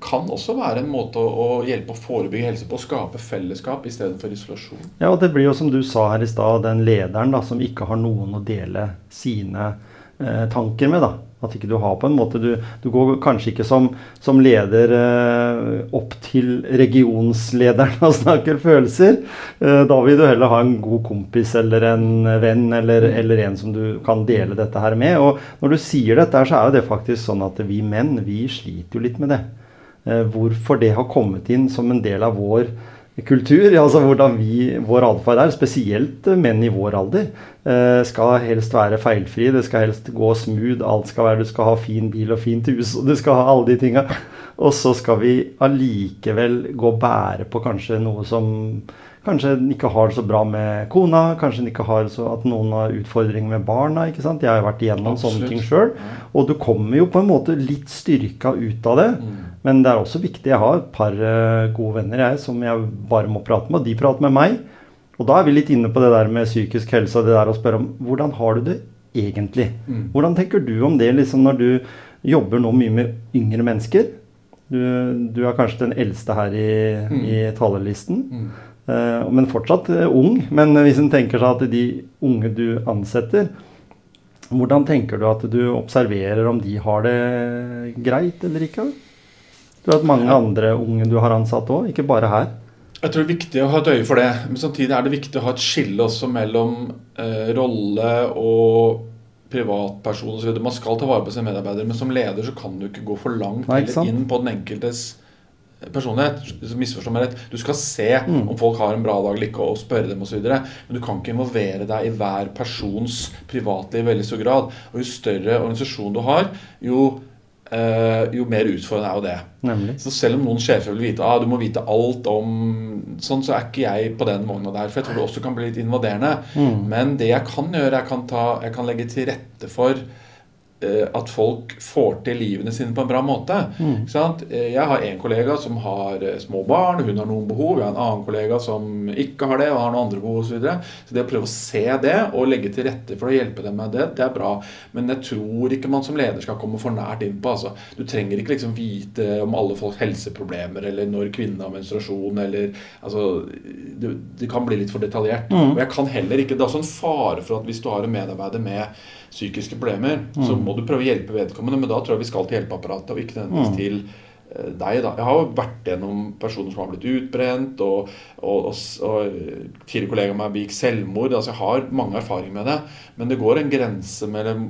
kan også være en måte å, hjelpe å forebygge helse på. Å skape fellesskap istedenfor isolasjon. Ja, og det blir jo som du sa her i stad, den lederen da, som ikke har noen å dele sine tanker med. da. At ikke du har på en måte Du, du går kanskje ikke som, som leder eh, opp til regionslederen og snakker følelser. Eh, da vil du heller ha en god kompis eller en venn eller, eller, en som du kan dele dette her med. Og når du sier dette, så er jo det faktisk sånn at vi menn vi sliter jo litt med det. Eh, hvorfor det har kommet inn som en del av vår kultur. altså Hvordan vi, vår atferd er, spesielt menn i vår alder, eh, skal helst være feilfri. Det skal helst gå smooth. Alt skal være, Du skal ha fin bil og fint hus, og du skal ha alle de tinga. Og så skal vi allikevel gå og bære på kanskje noe som Kanskje en ikke har det så bra med kona, kanskje en ikke har så at noen har utfordringer med barna. ikke sant? Jeg har vært igjennom Absolutt. sånne ting sjøl. Og du kommer jo på en måte litt styrka ut av det. Mm. Men det er også viktig. Jeg har et par eh, gode venner jeg, som jeg bare må prate med, og de prater med meg. Og da er vi litt inne på det der med psykisk helse og det der å spørre om hvordan har du det egentlig? Mm. Hvordan tenker du om det liksom når du jobber nå mye med yngre mennesker? Du, du er kanskje den eldste her i, mm. i talerlisten. Uh, men fortsatt uh, ung. Men hvis en tenker seg at de unge du ansetter, hvordan tenker du at du observerer om de har det greit eller ikke? Du har hatt mange andre unge du har ansatt òg, ikke bare her. Jeg tror det er viktig å ha et øye for det. Men samtidig er det viktig å ha et skille også mellom eh, rolle og privatperson osv. Man skal ta vare på sine medarbeidere, men som leder så kan du ikke gå for langt Nei, inn på den enkeltes personlighet. Misforstå meg rett. Du skal se mm. om folk har en bra dag eller ikke, og spørre dem osv. Men du kan ikke involvere deg i hver persons privatliv i veldig stor grad. Og jo større organisasjon du har, jo Uh, jo mer utfordrende er jo det. Nemlig. Så selv om noen sjefer vil vite ah, du må vite alt om sånn, så er ikke jeg på den vogna der. For jeg tror det også kan bli litt invaderende. Mm. Men det jeg kan gjøre, jeg kan, ta, jeg kan legge til rette for at folk får til livene sine på en bra måte. Mm. Eh, jeg har en kollega som har eh, små barn, hun har noen behov. Jeg har en annen kollega som ikke har det og har noen andre behov osv. Så, videre. så det å prøve å se det og legge til rette for å hjelpe dem med det, det er bra. Men jeg tror ikke man som leder skal komme for nært innpå. Altså. Du trenger ikke liksom vite om alle folks helseproblemer eller når kvinnen har menstruasjon eller altså, det, det, kan bli litt for detaljert. Mm. Og jeg kan heller ikke, Det er også en fare for at hvis du har en medarbeider med psykiske problemer, mm. så må du prøve å hjelpe vedkommende. Men da tror jeg vi skal til hjelpeapparatet, og ikke nødvendigvis mm. til uh, deg. da. Jeg har vært gjennom personer som har blitt utbrent, og, og, og, og tidligere kollegaer meg begikk selvmord. altså Jeg har mange erfaringer med det. Men det går en grense mellom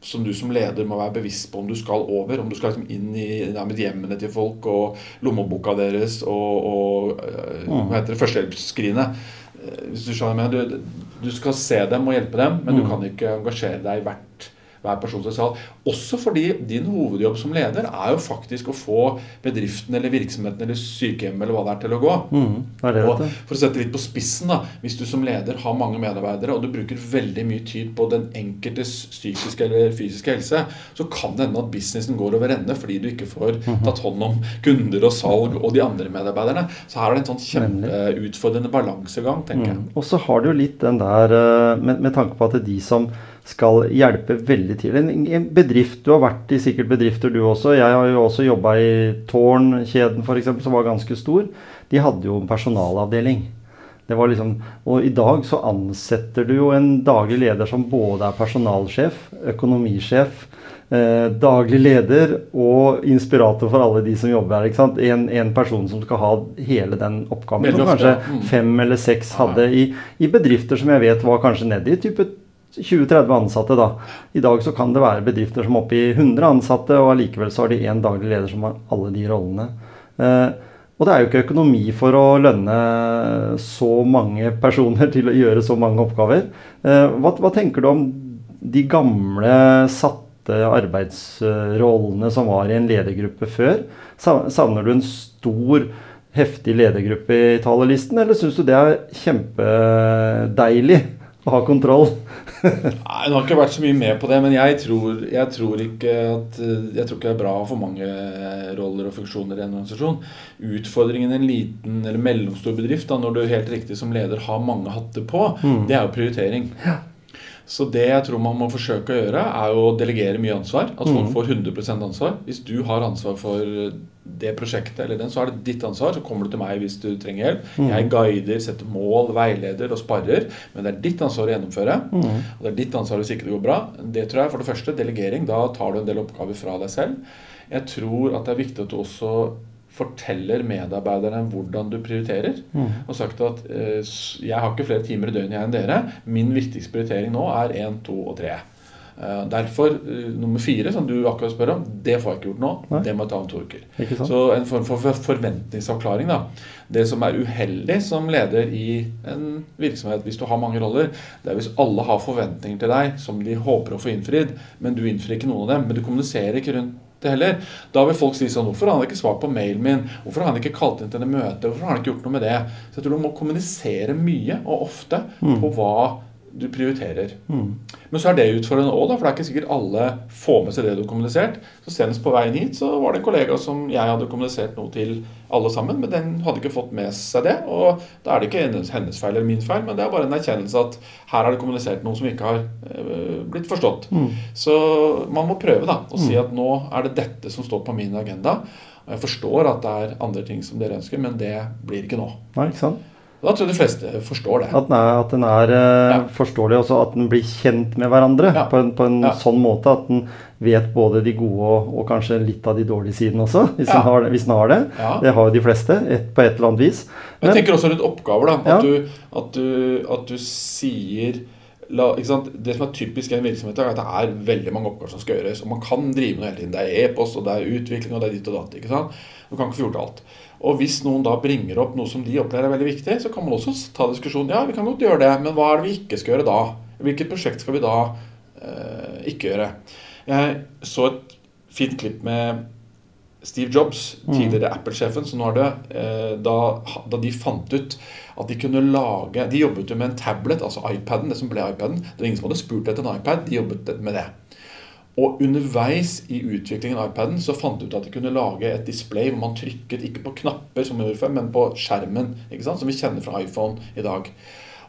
som du som leder må være bevisst på om du skal over. Om du skal liksom inn i hjemmene til folk og lommeboka deres og, og uh, hva heter det, førstehjelpsskrinet. Eh, hvis du skjønner du, du skal se dem og hjelpe dem, men du mm. kan ikke engasjere deg i hvert hver person seg selv. Også fordi din hovedjobb som leder er jo faktisk å få bedriften eller virksomheten eller sykehjemmet eller hva det er til å gå. Mm, det det, og for å sette litt på spissen, da, hvis du som leder har mange medarbeidere og du bruker veldig mye tid på den enkeltes psykiske eller fysiske helse, så kan det hende at businessen går over ende fordi du ikke får mhm. tatt hånd om kunder og salg og de andre medarbeiderne. Så her er det en sånn kjempeutfordrende balansegang, tenker jeg. Mm. Og så har du jo litt den der eh, med, med tanke på at de som skal hjelpe veldig til. En bedrift, Du har vært i sikkert bedrifter du også. Jeg har jo også jobba i Tårnkjeden f.eks., som var ganske stor. De hadde jo en personalavdeling. Det var liksom, og i dag så ansetter du jo en daglig leder som både er personalsjef, økonomisjef, eh, daglig leder og inspirator for alle de som jobber her. ikke sant? En, en person som skal ha hele den oppgaven, som kanskje mm. fem eller seks hadde i, i bedrifter som jeg vet var kanskje nedi i type 20-30 ansatte. da. I dag så kan det være bedrifter som er oppe i 100 ansatte, og allikevel så har de én daglig leder som har alle de rollene. Eh, Og det er jo ikke økonomi for å lønne så mange personer til å gjøre så mange oppgaver. Eh, hva, hva tenker du om de gamle satte arbeidsrollene som var i en ledergruppe før? Savner du en stor, heftig ledergruppe i talerlisten, eller syns du det er kjempedeilig ha kontroll? Nei, Hun har ikke vært så mye med på det, men jeg tror, jeg tror, ikke at Jeg tror ikke det er bra å for mange roller og funksjoner i en organisasjon. Utfordringen i en liten eller mellomstor bedrift, da, når du helt riktig som leder har mange hatter på, mm. det er jo prioritering. Ja. Så det jeg tror man må forsøke å gjøre, er å delegere mye ansvar. At folk mm. får 100 ansvar. Hvis du har ansvar for det prosjektet, eller den, så er det ditt ansvar. Så kommer du til meg hvis du trenger hjelp. Mm. Jeg guider, setter mål, veileder og sparrer. Men det er ditt ansvar å gjennomføre. Mm. Og det er ditt ansvar hvis ikke det går bra. Det tror jeg for det første. Delegering. Da tar du en del oppgaver fra deg selv. Jeg tror at det er viktig at du også forteller medarbeiderne hvordan du prioriterer. Mm. Og sagt at eh, jeg har ikke flere timer i døgnet enn dere. Min viktigste prioritering nå er 1, 2 og 3. Eh, derfor, eh, nummer fire, som du akkurat spør om, det får jeg ikke gjort nå. Nei. Det må jeg ta om to uker. Så en form for forventningsavklaring. da. Det som er uheldig som leder i en virksomhet, hvis du har mange roller, det er hvis alle har forventninger til deg som de håper å få innfridd, men du innfrir ikke noen av dem. Men du kommuniserer ikke rundt det heller. Da vil folk si sånn Hvorfor har han ikke svart på mailen min? Hvorfor har han ikke kalt inn til det møte? Hvorfor har han ikke gjort noe med det? Så jeg tror du må kommunisere mye og ofte mm. på hva du prioriterer. Mm. Men så er det utfordrende òg, for det er ikke sikkert alle får med seg det du har kommunisert. Så Senest på veien hit så var det en kollega som jeg hadde kommunisert noe til alle sammen, men den hadde ikke fått med seg det. Og da er det ikke hennes feil eller min feil, men det er bare en erkjennelse at her har det kommunisert noe som ikke har øh, blitt forstått. Mm. Så man må prøve da, å si mm. at nå er det dette som står på min agenda. Og jeg forstår at det er andre ting som dere ønsker, men det blir ikke nå. Nei, ikke sant? Da tror jeg de fleste forstår det. At den er, at den er eh, ja. forståelig, også at den blir kjent med hverandre ja. på en, på en ja. sånn måte at den vet både de gode og, og kanskje litt av de dårlige sidene også, hvis, den, har hvis den har det. Det har jo de fleste et, på et eller annet vis. Men, jeg tenker også rundt oppgaver. da, At, du, at, du, at du sier La, det som er typisk i en virksomhet, er at det er veldig mange oppgaver som skal gjøres. Og man kan drive noe hele tiden. Det er e-post, og det er utvikling, og det er ditt og datt. ikke sant? Du kan ikke få gjort alt. Og hvis noen da bringer opp noe som de opplever er veldig viktig, så kan man også ta diskusjonen. Ja, vi kan godt gjøre det, men hva er det vi ikke skal gjøre da? Hvilket prosjekt skal vi da eh, ikke gjøre? Jeg så et fint klipp med Steve Jobs, mm. tidligere Apple-sjefen. så nå er det, eh, da, da, de fant ut at de kunne lage De jobbet jo med en tablet, altså iPaden, det som ble iPaden. Det var ingen som hadde spurt etter en iPad. De jobbet med det. Og underveis i utviklingen av iPaden så fant de ut at de kunne lage et display hvor man trykket ikke på knapper, som vi gjorde før, men på skjermen, som vi kjenner fra iPhone i dag.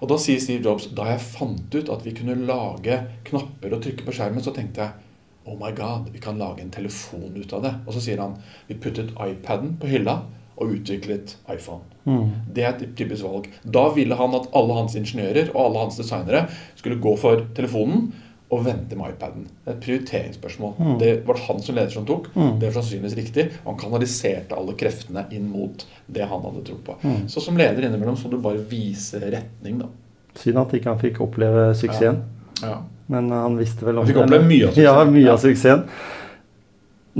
Og da sier Steve Jobs da jeg fant ut at vi kunne lage knapper og trykke på skjermen, så tenkte jeg Oh my god, vi kan lage en telefon ut av det. Og så sier han vi puttet iPaden på hylla og utviklet iPhone. Mm. Det er et typisk valg. Da ville han at alle hans ingeniører og alle hans designere skulle gå for telefonen og vente med iPaden. Det er et prioriteringsspørsmål. Mm. Det var det han som leder som tok. Mm. Det var sannsynligvis riktig. Han kanaliserte alle kreftene inn mot det han hadde tro på. Mm. Så som leder innimellom så må du bare vise retning, da. Synd at ikke han fikk oppleve suksessen. Ja. Ja. Men han visste vel om Han fikk oppleve mye av suksessen. Ja, mye av suksessen.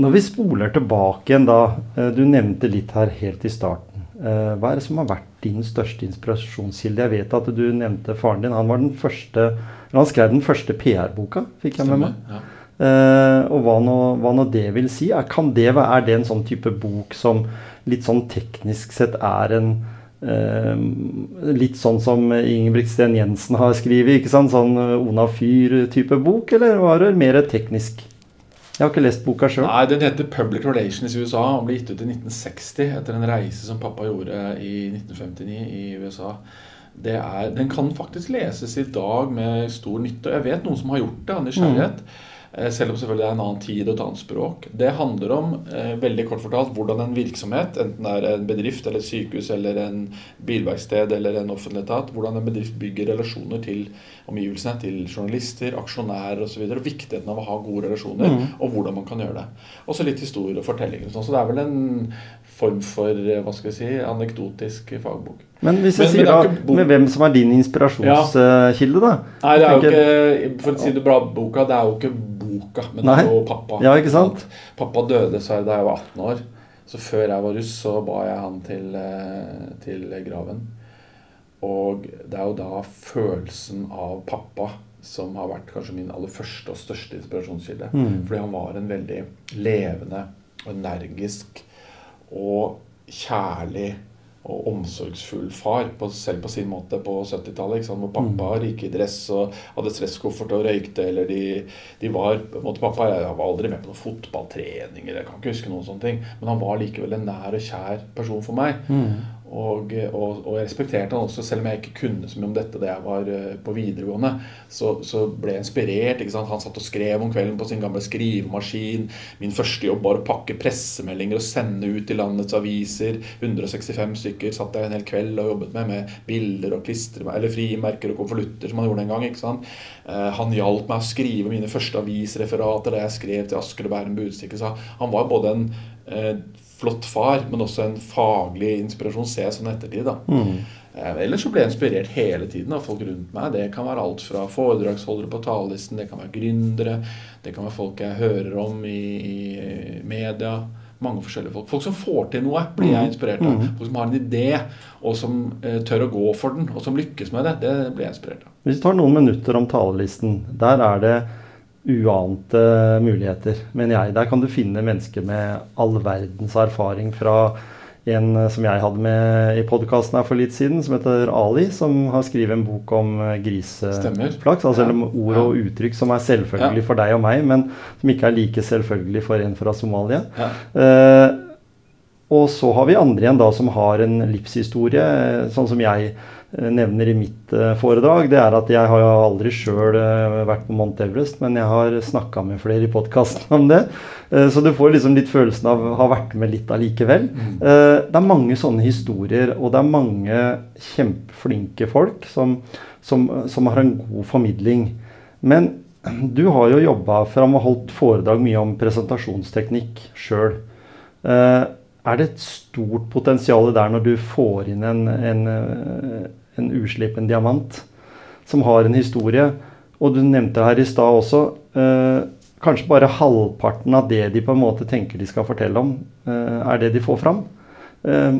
Når vi spoler tilbake igjen da eh, Du nevnte litt her helt i starten. Eh, hva er det som har vært din største inspirasjonskilde? Jeg vet at du nevnte faren din. Han var den første han skrev den første PR-boka, fikk jeg med meg. Ja. Uh, og hva nå, hva nå, det vil si? Er, kan det er det en sånn type bok som litt sånn teknisk sett er en uh, Litt sånn som Ingebrigtsen Jensen har skrevet, ikke sant? Sånn Ona Fyr-type bok, eller var det mer teknisk? Jeg har ikke lest boka sjøl. Den heter 'Public Relations' i USA og ble gitt ut i 1960 etter en reise som pappa gjorde i 1959 i USA er, den kan faktisk leses i dag med stor nytte. Jeg vet noen som har gjort det av nysgjerrighet. Mm. Eh, selv om selvfølgelig det er en annen tid og et annet språk. Det handler om, eh, veldig kort fortalt, hvordan en virksomhet, enten det er en bedrift eller et sykehus eller en bilverksted eller en offentlig etat, hvordan en bedrift bygger relasjoner til omgivelsene, til journalister, aksjonærer osv. Viktigheten av å ha gode relasjoner, mm. og hvordan man kan gjøre det. Og så litt historie og fortellinger. Så det er vel en form for eh, hva skal jeg si, anekdotisk fagbok. Men hvis jeg men, sier men da, med hvem som er din inspirasjonskilde, da? Nei, det er jo ikke, For å si det bra, boka, det er jo ikke boka, men Nei. det var jo pappa. Ja, ikke sant? Pappa døde så da jeg var 18 år. Så før jeg var russ, så ba jeg han til, eh, til graven. Og det er jo da følelsen av pappa som har vært kanskje min aller første og største inspirasjonskilde. Mm. Fordi han var en veldig levende, og energisk og kjærlig og omsorgsfull far, på, selv på sin måte, på 70-tallet. Hvor pappa Mm. gikk i dress og hadde stresskoffert og røykte. Eller de, de var måte, Pappa jeg var aldri med på noen fotballtreninger, jeg kan ikke huske noen sånne ting. Men han var likevel en nær og kjær person for meg. Mm. Og, og, og jeg respekterte han også, selv om jeg ikke kunne så mye om dette da jeg var eh, på videregående. Så, så ble jeg inspirert. ikke sant? Han satt og skrev om kvelden på sin gamle skrivemaskin. Min første jobb var å pakke pressemeldinger og sende ut til landets aviser. 165 stykker satt jeg en hel kveld og jobbet med, med bilder og klistre, eller frimerker og konvolutter som han gjorde den gang. ikke sant? Eh, han hjalp meg å skrive mine første avisreferater da jeg skrev til Asker og Bærum Budstikke. Han var både en eh, flott far, men også en faglig inspirasjon, ser jeg sånn ettertid. da. Mm. Eh, Ellers så ble jeg inspirert hele tiden av folk rundt meg. Det kan være alt fra foredragsholdere på talerlisten, det kan være gründere, det kan være folk jeg hører om i, i media. Mange forskjellige folk. Folk som får til noe, blir jeg inspirert av. Folk som har en idé, og som eh, tør å gå for den, og som lykkes med det. Det blir jeg inspirert av. Hvis vi tar noen minutter om talerlisten, der er det uante muligheter, mener jeg. Der kan du finne mennesker med all verdens erfaring fra en eh, som jeg hadde med i podkasten her for litt siden, som heter Ali, som har skrevet en bok om eh, griseflaks. Altså Ja. ord og uttrykk som er selvfølgelig Ja. for deg og meg, men som ikke er like selvfølgelig for en fra Somalia. Ja. Eh, og så har vi andre igjen da som har en livshistorie, eh, sånn som jeg nevner i mitt eh, foredrag. Det er at jeg har aldri sjøl vært på Mount Everest, men jeg har snakka med flere i podkasten om det. Eh, Så du får liksom litt følelsen av å ha vært med litt allikevel. Eh, Det er mange sånne historier, og det er mange kjempeflinke folk som, som, som har en god formidling. Men du har jo jobba fram og holdt foredrag mye om presentasjonsteknikk sjøl. Er det et stort potensial der når du får inn en, en, eh, en uslipen diamant som har en historie? Og du nevnte her i stad også eh, Kanskje bare halvparten av det de på en måte tenker de skal fortelle om, eh, er det de får fram. Eh,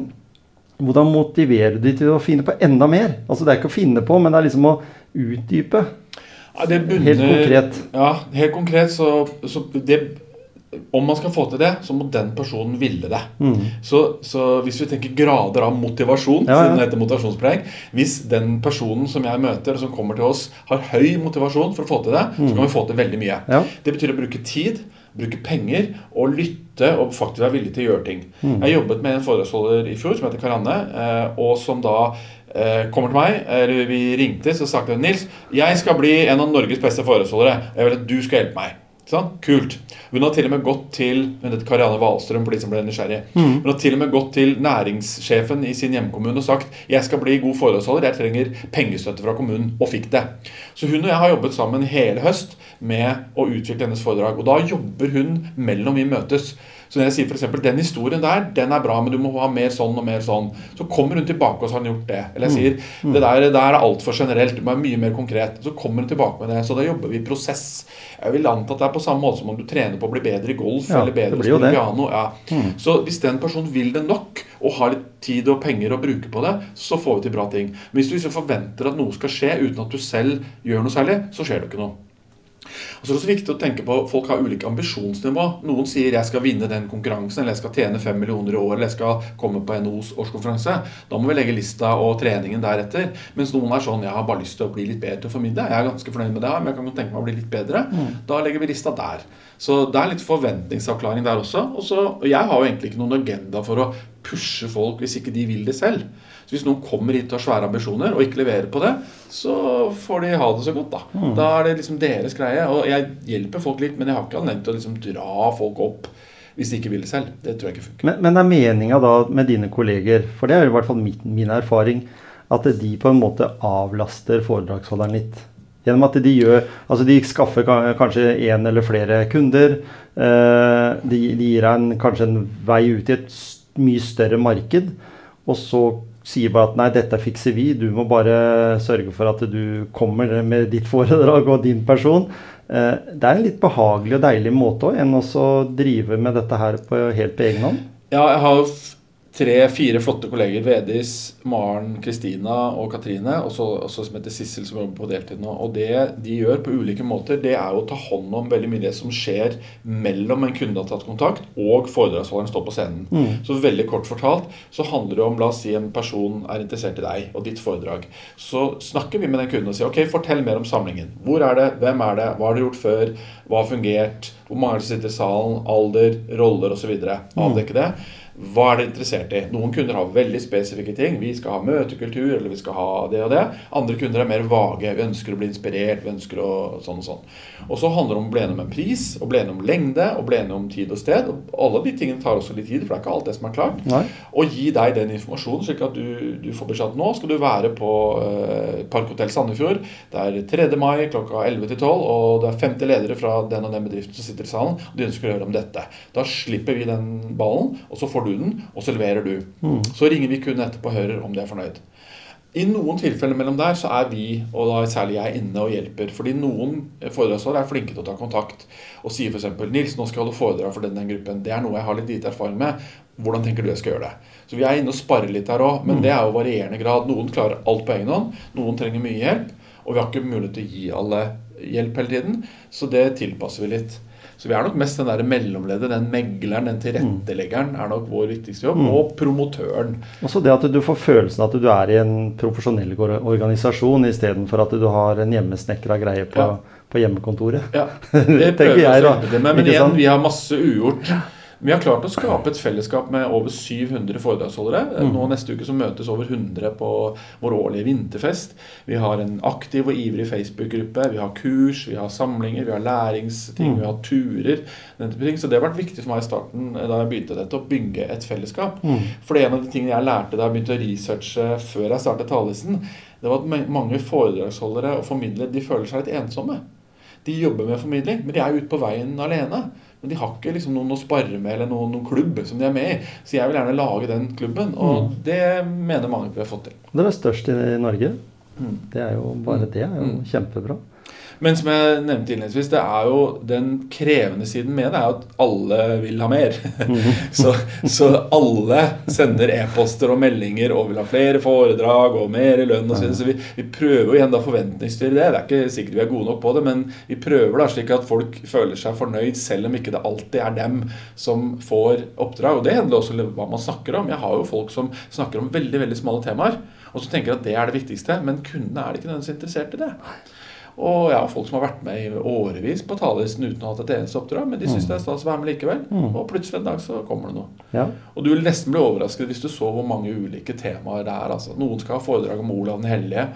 hvordan motiverer du de til å finne på enda mer? Altså Det er ikke å finne på, men det er liksom å utdype. Ja, det bunner, Helt konkret. Ja, helt konkret så, så det, Om man skal få til det, så må den personen ville det. Mm. Så, så hvis vi tenker grader av motivasjon, Ja, ja. siden det heter motivasjonspreg Hvis den personen som jeg møter, som kommer til oss, har høy motivasjon for å få til det, så kan vi få til veldig mye. Mm. Ja. Det betyr å bruke tid, bruke penger og lytte og faktisk være villig til å gjøre ting. Mm. Jeg jobbet med en foredragsholder i fjor som heter Karanne, eh, og som da eh, kommer til meg, eller vi ringte, så sa hun Nils, jeg skal bli en av Norges beste foredragsholdere. Jeg vil at du skal hjelpe meg. Sånn, Kult. Hun har til og med gått til hun heter Karianne Wahlstrøm for de som ble nysgjerrig. Hun har til og med gått til næringssjefen i sin hjemkommune og sagt jeg skal bli god forholdsholder, jeg trenger pengestøtte fra kommunen, og fikk det. Så hun og jeg har jobbet sammen hele høst med å utvikle hennes foredrag. Og da jobber hun mellom vi møtes. Så når jeg sier eksempel, den historien der, den er bra, men du må ha mer sånn og mer sånn, så kommer hun tilbake og så har hun gjort det. Eller jeg sier det der, der er altfor generelt, du må være mye mer konkret. Så kommer hun tilbake med det. Så da jobber vi i prosess. Jeg vil anta at det er på samme måte som om du trener på å bli bedre i golf Ja, eller bedre på piano. Ja. Så hvis den personen vil det nok, og har litt tid og penger å bruke på det, så får vi til bra ting. Men hvis du forventer at noe skal skje uten at du selv gjør noe særlig, så skjer det ikke noe. Og så er det også viktig å tenke på Folk har ulike ambisjonsnivå. Noen sier 'jeg skal vinne den konkurransen', eller 'jeg skal tjene 5 millioner i år', eller 'jeg skal komme på NOs årskonferanse'. Da må vi legge lista og treningen deretter. Mens noen er sånn 'jeg har bare lyst til å bli litt bedre til å formidle'. Jeg er ganske fornøyd med det, men jeg kan tenke meg å bli litt bedre. Da legger vi lista der. Så det er litt forventningsavklaring der også. Og så- og jeg har jo egentlig ikke noen agenda for å pushe folk hvis ikke de vil det selv. Så hvis noen kommer hit og har svære ambisjoner og ikke leverer på det, så får de ha det så godt, da. Da er det liksom deres greie. Og jeg hjelper folk litt, men jeg har ikke anledning til å liksom dra folk opp hvis de ikke vil det selv. Det tror jeg ikke funker. Men, men er meninga da med dine kolleger, for det er i hvert fall min, min erfaring, at de på en måte avlaster foredragsholderen litt. Gjennom at de gjør Altså de skaffer kanskje én eller flere kunder. eh, De, de gir deg kanskje en vei ut i et mye større marked. Og så sier bare at nei, dette fikser vi. Du må bare sørge for at du kommer med ditt foredrag og din person. Eh, Det er en litt behagelig og deilig måte også, enn å drive med dette her på, helt på egen hånd. Ja, jeg har jo tre-fire flotte kolleger. Vedis, Maren, Kristina og Katrine. Og så som heter Sissel, som jobber på deltid nå. Og det de gjør på ulike måter, det er å ta hånd om veldig mye det som skjer mellom en kunde har tatt kontakt, og foredragsholderen står på scenen. Mm. Så veldig kort fortalt så handler det om La oss si en person er interessert i deg og ditt foredrag. Så snakker vi med den kunden og sier ok, fortell mer om samlingen. Hvor er det? Hvem er det? Hva har dere gjort før? Hva har fungert? Hvor mange er det som sitter i salen? Alder, roller osv. Avdekke det. Hva er dere interessert i? Noen kunder har veldig spesifikke ting. Vi skal ha møtekultur, eller vi skal ha det og det. Andre kunder er mer vage. Vi ønsker å bli inspirert. vi ønsker å sånn Og sånn. Og så handler det om å bli enig om en pris, og bli enig om lengde, og bli enig om tid og sted. Og alle de tingene tar også litt tid, for det er ikke alt det som er klart. Nei. Og gi deg den informasjonen, slik at du, du får beskjed nå skal du være på eh, Parkhotell Sandefjord. Det er 3. mai klokka 11 til 12, og det er 50 ledere fra den og den bedriften som sitter i salen, og de ønsker å høre om dette. Da slipper vi den ballen, og så får du den, og så leverer du. Så ringer vi kunden etterpå og hører om de er fornøyd. I noen tilfeller mellom der så er vi, og da særlig jeg, inne og hjelper. Fordi noen foredragsholdere er flinke til å ta kontakt og sier f.eks.: 'Nils, nå skal jeg holde foredrag for den, den gruppen. Det er noe jeg har litt lite erfaring med. Hvordan tenker du jeg skal gjøre det?' Så vi er inne og sparer litt her òg, men det er jo varierende grad. Noen klarer alt på egen hånd, noen trenger mye hjelp. Og vi har ikke mulighet til å gi alle hjelp hele tiden, så det tilpasser vi litt. Så vi er nok mest den der mellomleddet, den megleren, den tilretteleggeren, er nok vår viktigste jobb. Og promotøren. Også det at du får følelsen at du er i en profesjonell or- organisasjon istedenfor at du har en hjemmesnekra greie på, Ja. på hjemmekontoret. Ja, det prøver vi å hjelpe til med. Men igjen, vi har masse ugjort. Vi har klart å skape et fellesskap med over 700 foredragsholdere. Mm. Nå Neste uke så møtes over 100 på vår årlige vinterfest. Vi har en aktiv og ivrig Facebook-gruppe. Vi har kurs, vi har samlinger, vi har læringsting, Mm. vi har turer. Så det har vært viktig for meg i starten eh, da jeg begynte dette, å bygge et fellesskap. Mm. For en av de tingene jeg lærte da jeg begynte å researche før jeg startet Talelisten, det var at mange foredragsholdere og formidlere de føler seg litt ensomme. De jobber med formidling, men de er ute på veien alene. Men de har ikke liksom noen å spare med eller noen, noen klubb som de er med i. Så jeg vil gjerne lage den klubben, og det mener mange vi har fått til. Den er størst i Norge. Mm. Det er jo bare det er jo Mm. kjempebra. Men som jeg nevnte innledningsvis, det er jo den krevende siden med det er jo at alle vil ha mer. så, så alle sender e-poster og meldinger og vil ha flere foredrag og mer i lønn osv. Så, så vi, vi prøver jo igjen da forventningsstyre det. Det er ikke sikkert vi er gode nok på det, men vi prøver da slik at folk føler seg fornøyd selv om ikke det alltid er dem som får oppdrag. Og det handler også om hva man snakker om. Jeg har jo folk som snakker om veldig veldig smale temaer, og som tenker at det er det viktigste, men kundene er ikke nødvendigvis interessert i det. Og jeg har folk som har vært med i årevis på talerlisten uten å ha hatt et eneste oppdrag, men de syns det er stas å være med likevel. Og plutselig en dag så kommer det noe. Ja. Og du vil nesten bli overrasket hvis du så hvor mange ulike temaer det er. Altså, noen skal ha foredrag om Olav den hellige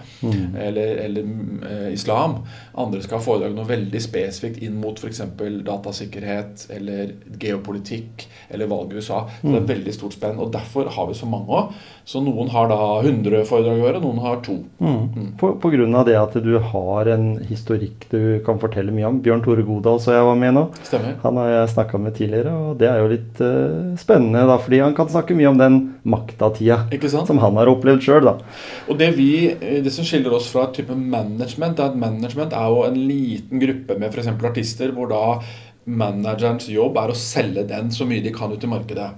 eller, eller eh, islam. Andre skal ha foredrag noe veldig spesifikt inn mot f.eks. datasikkerhet eller geopolitikk eller valget i USA. Så det er veldig stort spenn. Og derfor har vi så mange òg. Så noen har da 100 foredrag i året, noen har to. Mm. På, på grunn av det at du har en historikk du kan fortelle mye om. Bjørn Tore Godal så jeg var med nå. Stemmer. Han har jeg snakka med tidligere, og det er jo litt uh, spennende, da, fordi han kan snakke mye om den makta-tida som han har opplevd sjøl. Og det, vi, det som skiller oss fra et type management, er at management er jo en liten gruppe med f.eks. artister, hvor da managerens jobb er å selge den så mye de kan ut i markedet.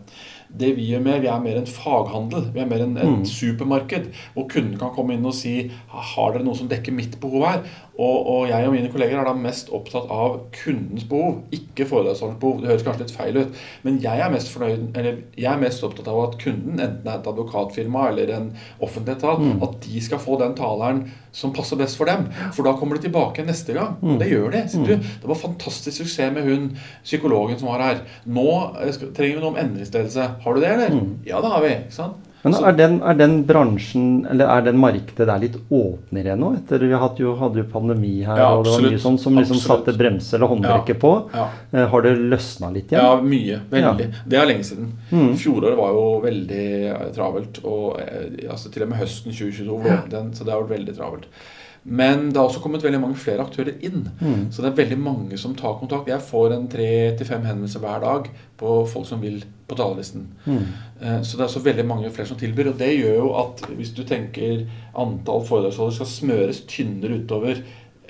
Det vi gjør mer, vi er mer en faghandel. Vi er mer en, et supermarked. Hvor kunden kan komme inn og si har dere noe som dekker mitt behov her. Og, og jeg og mine kolleger er da mest opptatt av kundens behov, ikke foredragsholderens behov. Det høres kanskje litt feil ut, men jeg er mest fornøyd, eller jeg er mest opptatt av at kunden, enten er et advokatfirma eller en offentlig etat, at de skal få den taleren som passer best for dem. For da kommer de tilbake neste gang. Og det gjør de. Mm. du, det var fantastisk suksess med hun psykologen som var her. Nå eh, trenger vi noe om endringsledelse. Har du det, eller? Ja, det har vi. ikke sant? Men er den, er den bransjen, eller er den markedet der litt åpnere nå? Etter vi hadde jo, hadde jo pandemi her, Ja, og det var mye sånn som liksom satte bremse eller håndbrekket på. Ja. Eh, Har det løsna litt igjen? Ja, mye. Veldig. Det er lenge siden. Mm. Fjoråret var jo veldig eh, travelt. Og eh, altså, til og med høsten 2022 var den, så det har vært veldig travelt. Men det har også kommet veldig mange flere aktører inn. Mm. Så det er veldig mange som tar kontakt. Jeg får en tre til fem henvendelser hver dag på folk som vil på talerlisten. Mm. Eh, Så det er også veldig mange flere som tilbyr. Og det gjør jo at hvis du tenker antall foredragsholdere skal smøres tynnere utover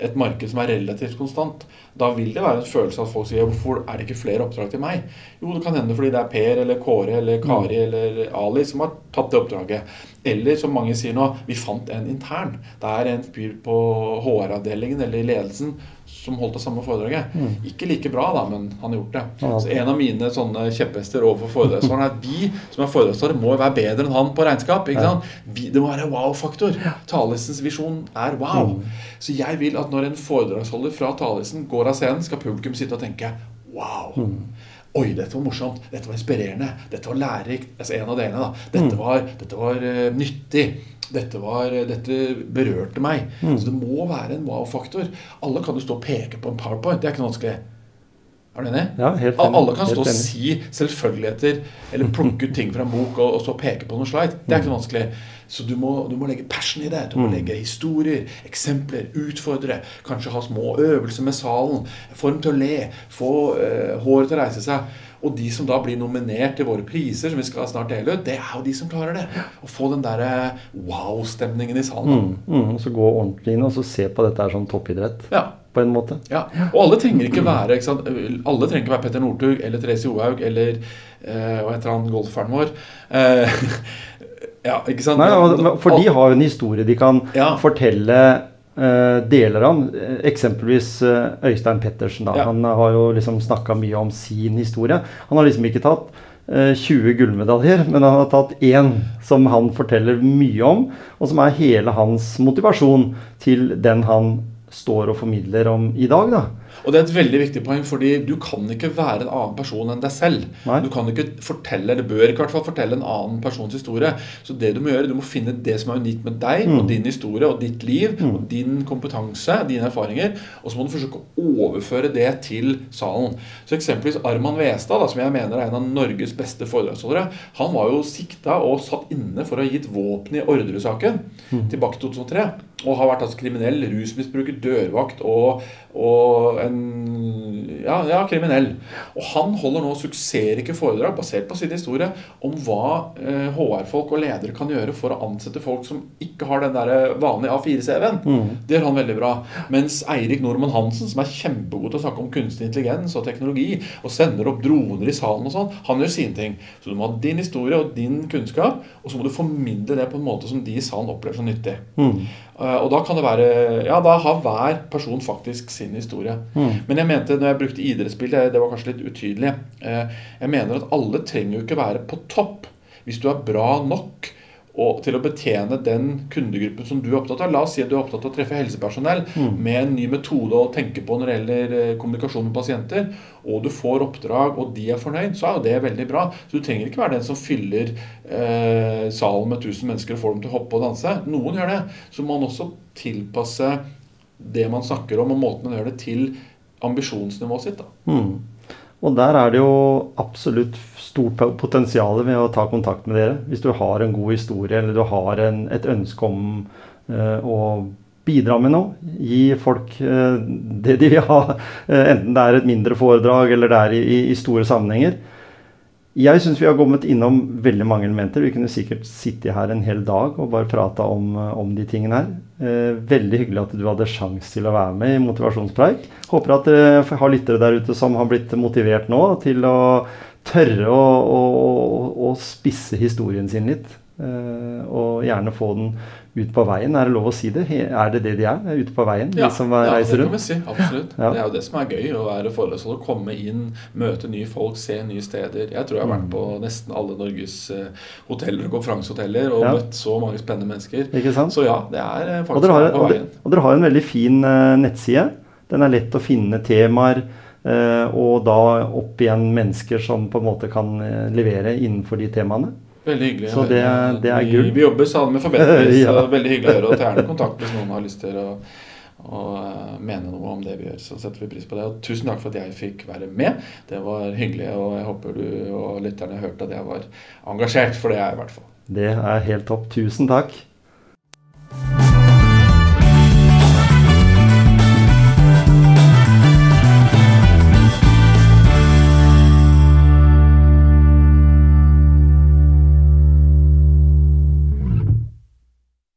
et marked som er relativt konstant, da vil det være en følelse at folk sier hvorfor er det ikke flere oppdrag til meg? Jo, det kan hende fordi det er Per eller Kåre eller Kari eller Ali som har tatt det oppdraget. Eller som mange sier nå, vi fant en intern. Det er en fyr på HR-avdelingen eller i ledelsen som holdt det samme foredraget. Mm. Ikke like bra, da, men han har gjort det. Ja. Så En av mine sånne kjepphester overfor foredragsholderen er at vi som er foredragsholdere, må være bedre enn han på regnskap. ikke sant? Vi, det må være wow-faktor. Talesens visjon er wow. Mm. Så jeg vil at når en foredragsholder fra Talesen går av scenen, skal publikum sitte og tenke wow. Mm. Oi, dette var morsomt. Dette var inspirerende. Dette var lærerikt. Altså en av delene, da. Dette mm. var, dette var uh, nyttig. Dette, var, dette, berørte meg. Mm. Så det må være en wow-faktor. Alle kan jo stå og peke på en powerpoint. Det er ikke noe vanskelig. Er du enig? Ja, helt enig. Alle kan stå og si selvfølgeligheter eller plukke ut ting fra en bok og, og så peke på noen slide. Det er ikke noe vanskelig. Så du må, du må, legge passion i det. Du må mm. legge historier, eksempler, utfordre. Kanskje ha små øvelser med salen. Få dem til å le. Få uh, håret til å reise seg. Og de som da blir nominert til våre priser, som vi skal snart dele ut, det er jo de som klarer det. Å få den derre wow-stemningen i salen. Mm, mm, og så gå ordentlig inn og så se på dette her som toppidrett. Ja. På en måte. Ja. Og alle trenger ikke være ikke? Alle trenger ikke være Petter Northug eller Therese Johaug eller uh, hva heter han golferen vår. Uh, Ja, ikke sant? Nei, for de har jo en historie de kan ja. fortelle uh, deler av. Eksempelvis uh, Øystein Pettersen. Da. Ja. Han har jo liksom snakka mye om sin historie. Han har liksom ikke tatt uh, eh, 20 gullmedaljer, men han har tatt én som han forteller mye om, og som er hele hans motivasjon til den han står og formidler om i dag. da. Og det er et veldig viktig poeng, fordi du kan ikke være en annen person enn deg selv. Nei. Du kan ikke fortelle, eller bør ikke hvert fall fortelle en annen persons historie. Så det du må gjøre, du må finne det som er unikt med deg mm. og din historie og ditt liv mm. og din kompetanse, dine erfaringer, og så må du forsøke å overføre det til salen. Så eksempelvis Arman Westad, som jeg mener er en av Norges beste foredragsholdere, han var jo sikta og satt inne for å ha gitt våpen i Orderud-saken mm. tilbake til 2003. Og har vært altså kriminell, rusmisbruker, dørvakt og, og en ja, ja, kriminell. Og han holder nå suksessrike foredrag basert på sin historie om hva eh, HR-folk og ledere kan gjøre for å ansette folk som ikke har den der vanlige A4-CV-en. Mm. Det gjør han veldig bra. Mens Eirik Normann Hansen, som er kjempegod til å snakke om kunstig intelligens og teknologi, og sender opp droner i salen og sånn, han gjør sine ting. Så du må ha din historie og din kunnskap, og så må du formidle det på en måte som de i salen opplever som nyttig. Mm. Uh, og da kan det være Ja, da har hver person faktisk sin historie. Mm. Men jeg mente, når jeg brukte idrettsspill, det var kanskje litt utydelig. Uh, jeg mener at alle trenger jo ikke være på topp. Hvis du er bra nok og til å betjene den kundegruppen som du er opptatt av. La oss si at du er opptatt av å treffe helsepersonell mm. med en ny metode å tenke på når det gjelder eh, kommunikasjon med pasienter, og du får oppdrag, og de er fornøyd, så er jo det veldig bra. Så du trenger ikke være den som fyller eh, salen med 1000 mennesker og får dem til å hoppe og danse. Noen gjør det. Så må man også tilpasse det man snakker om, og måten man gjør det, til ambisjonsnivået sitt. da. Mm. Og der er det jo absolutt stort potensial ved å ta kontakt med dere. Hvis du har en god historie eller du har en, et ønske om eh, å bidra med noe. Gi folk eh, det de vil ha. Uh, enten det er et mindre foredrag eller det er i, i store sammenhenger. Jeg syns vi har kommet innom veldig mange elementer. Vi kunne sikkert sitte her en hel dag og bare prata om, om, de tingene her. Eh, veldig hyggelig at du hadde sjanse til å være med i Motivasjonspreik. Håper at dere har lyttere der ute som har blitt motivert nå til å tørre å, å, å spisse historien sin litt. Eh, og gjerne få den ut på veien. Er det lov å si det? Er det det de er? Ute på veien? Ja, de som ja det kan vi si. Absolutt. Ja. Det er jo det som er gøy. Å være foredragsholder. Komme inn, møte nye folk, se nye steder. Jeg tror jeg har vært mm. på nesten alle Norges uh, hoteller og konferansehoteller og ja. møtt så mange spennende mennesker. Ikke sant? Så ja, det er uh, faktisk har, på veien. Og dere har en veldig fin uh, nettside. Den er lett å finne temaer. og da opp igjen mennesker som på en måte kan levere innenfor de temaene. Veldig hyggelig. Så det, det er gull. Vi, vi jobber sammen med forbedring, ja. så veldig hyggelig å høre. Og gjerne kontakt hvis noen har lyst til å, å uh, mene noe om det vi gjør. Så setter vi pris på det. Og tusen takk for at jeg fikk være med. Det var hyggelig, og jeg håper du og lytterne hørte at jeg var engasjert, for det er jeg i hvert fall. Det er helt topp. Tusen takk.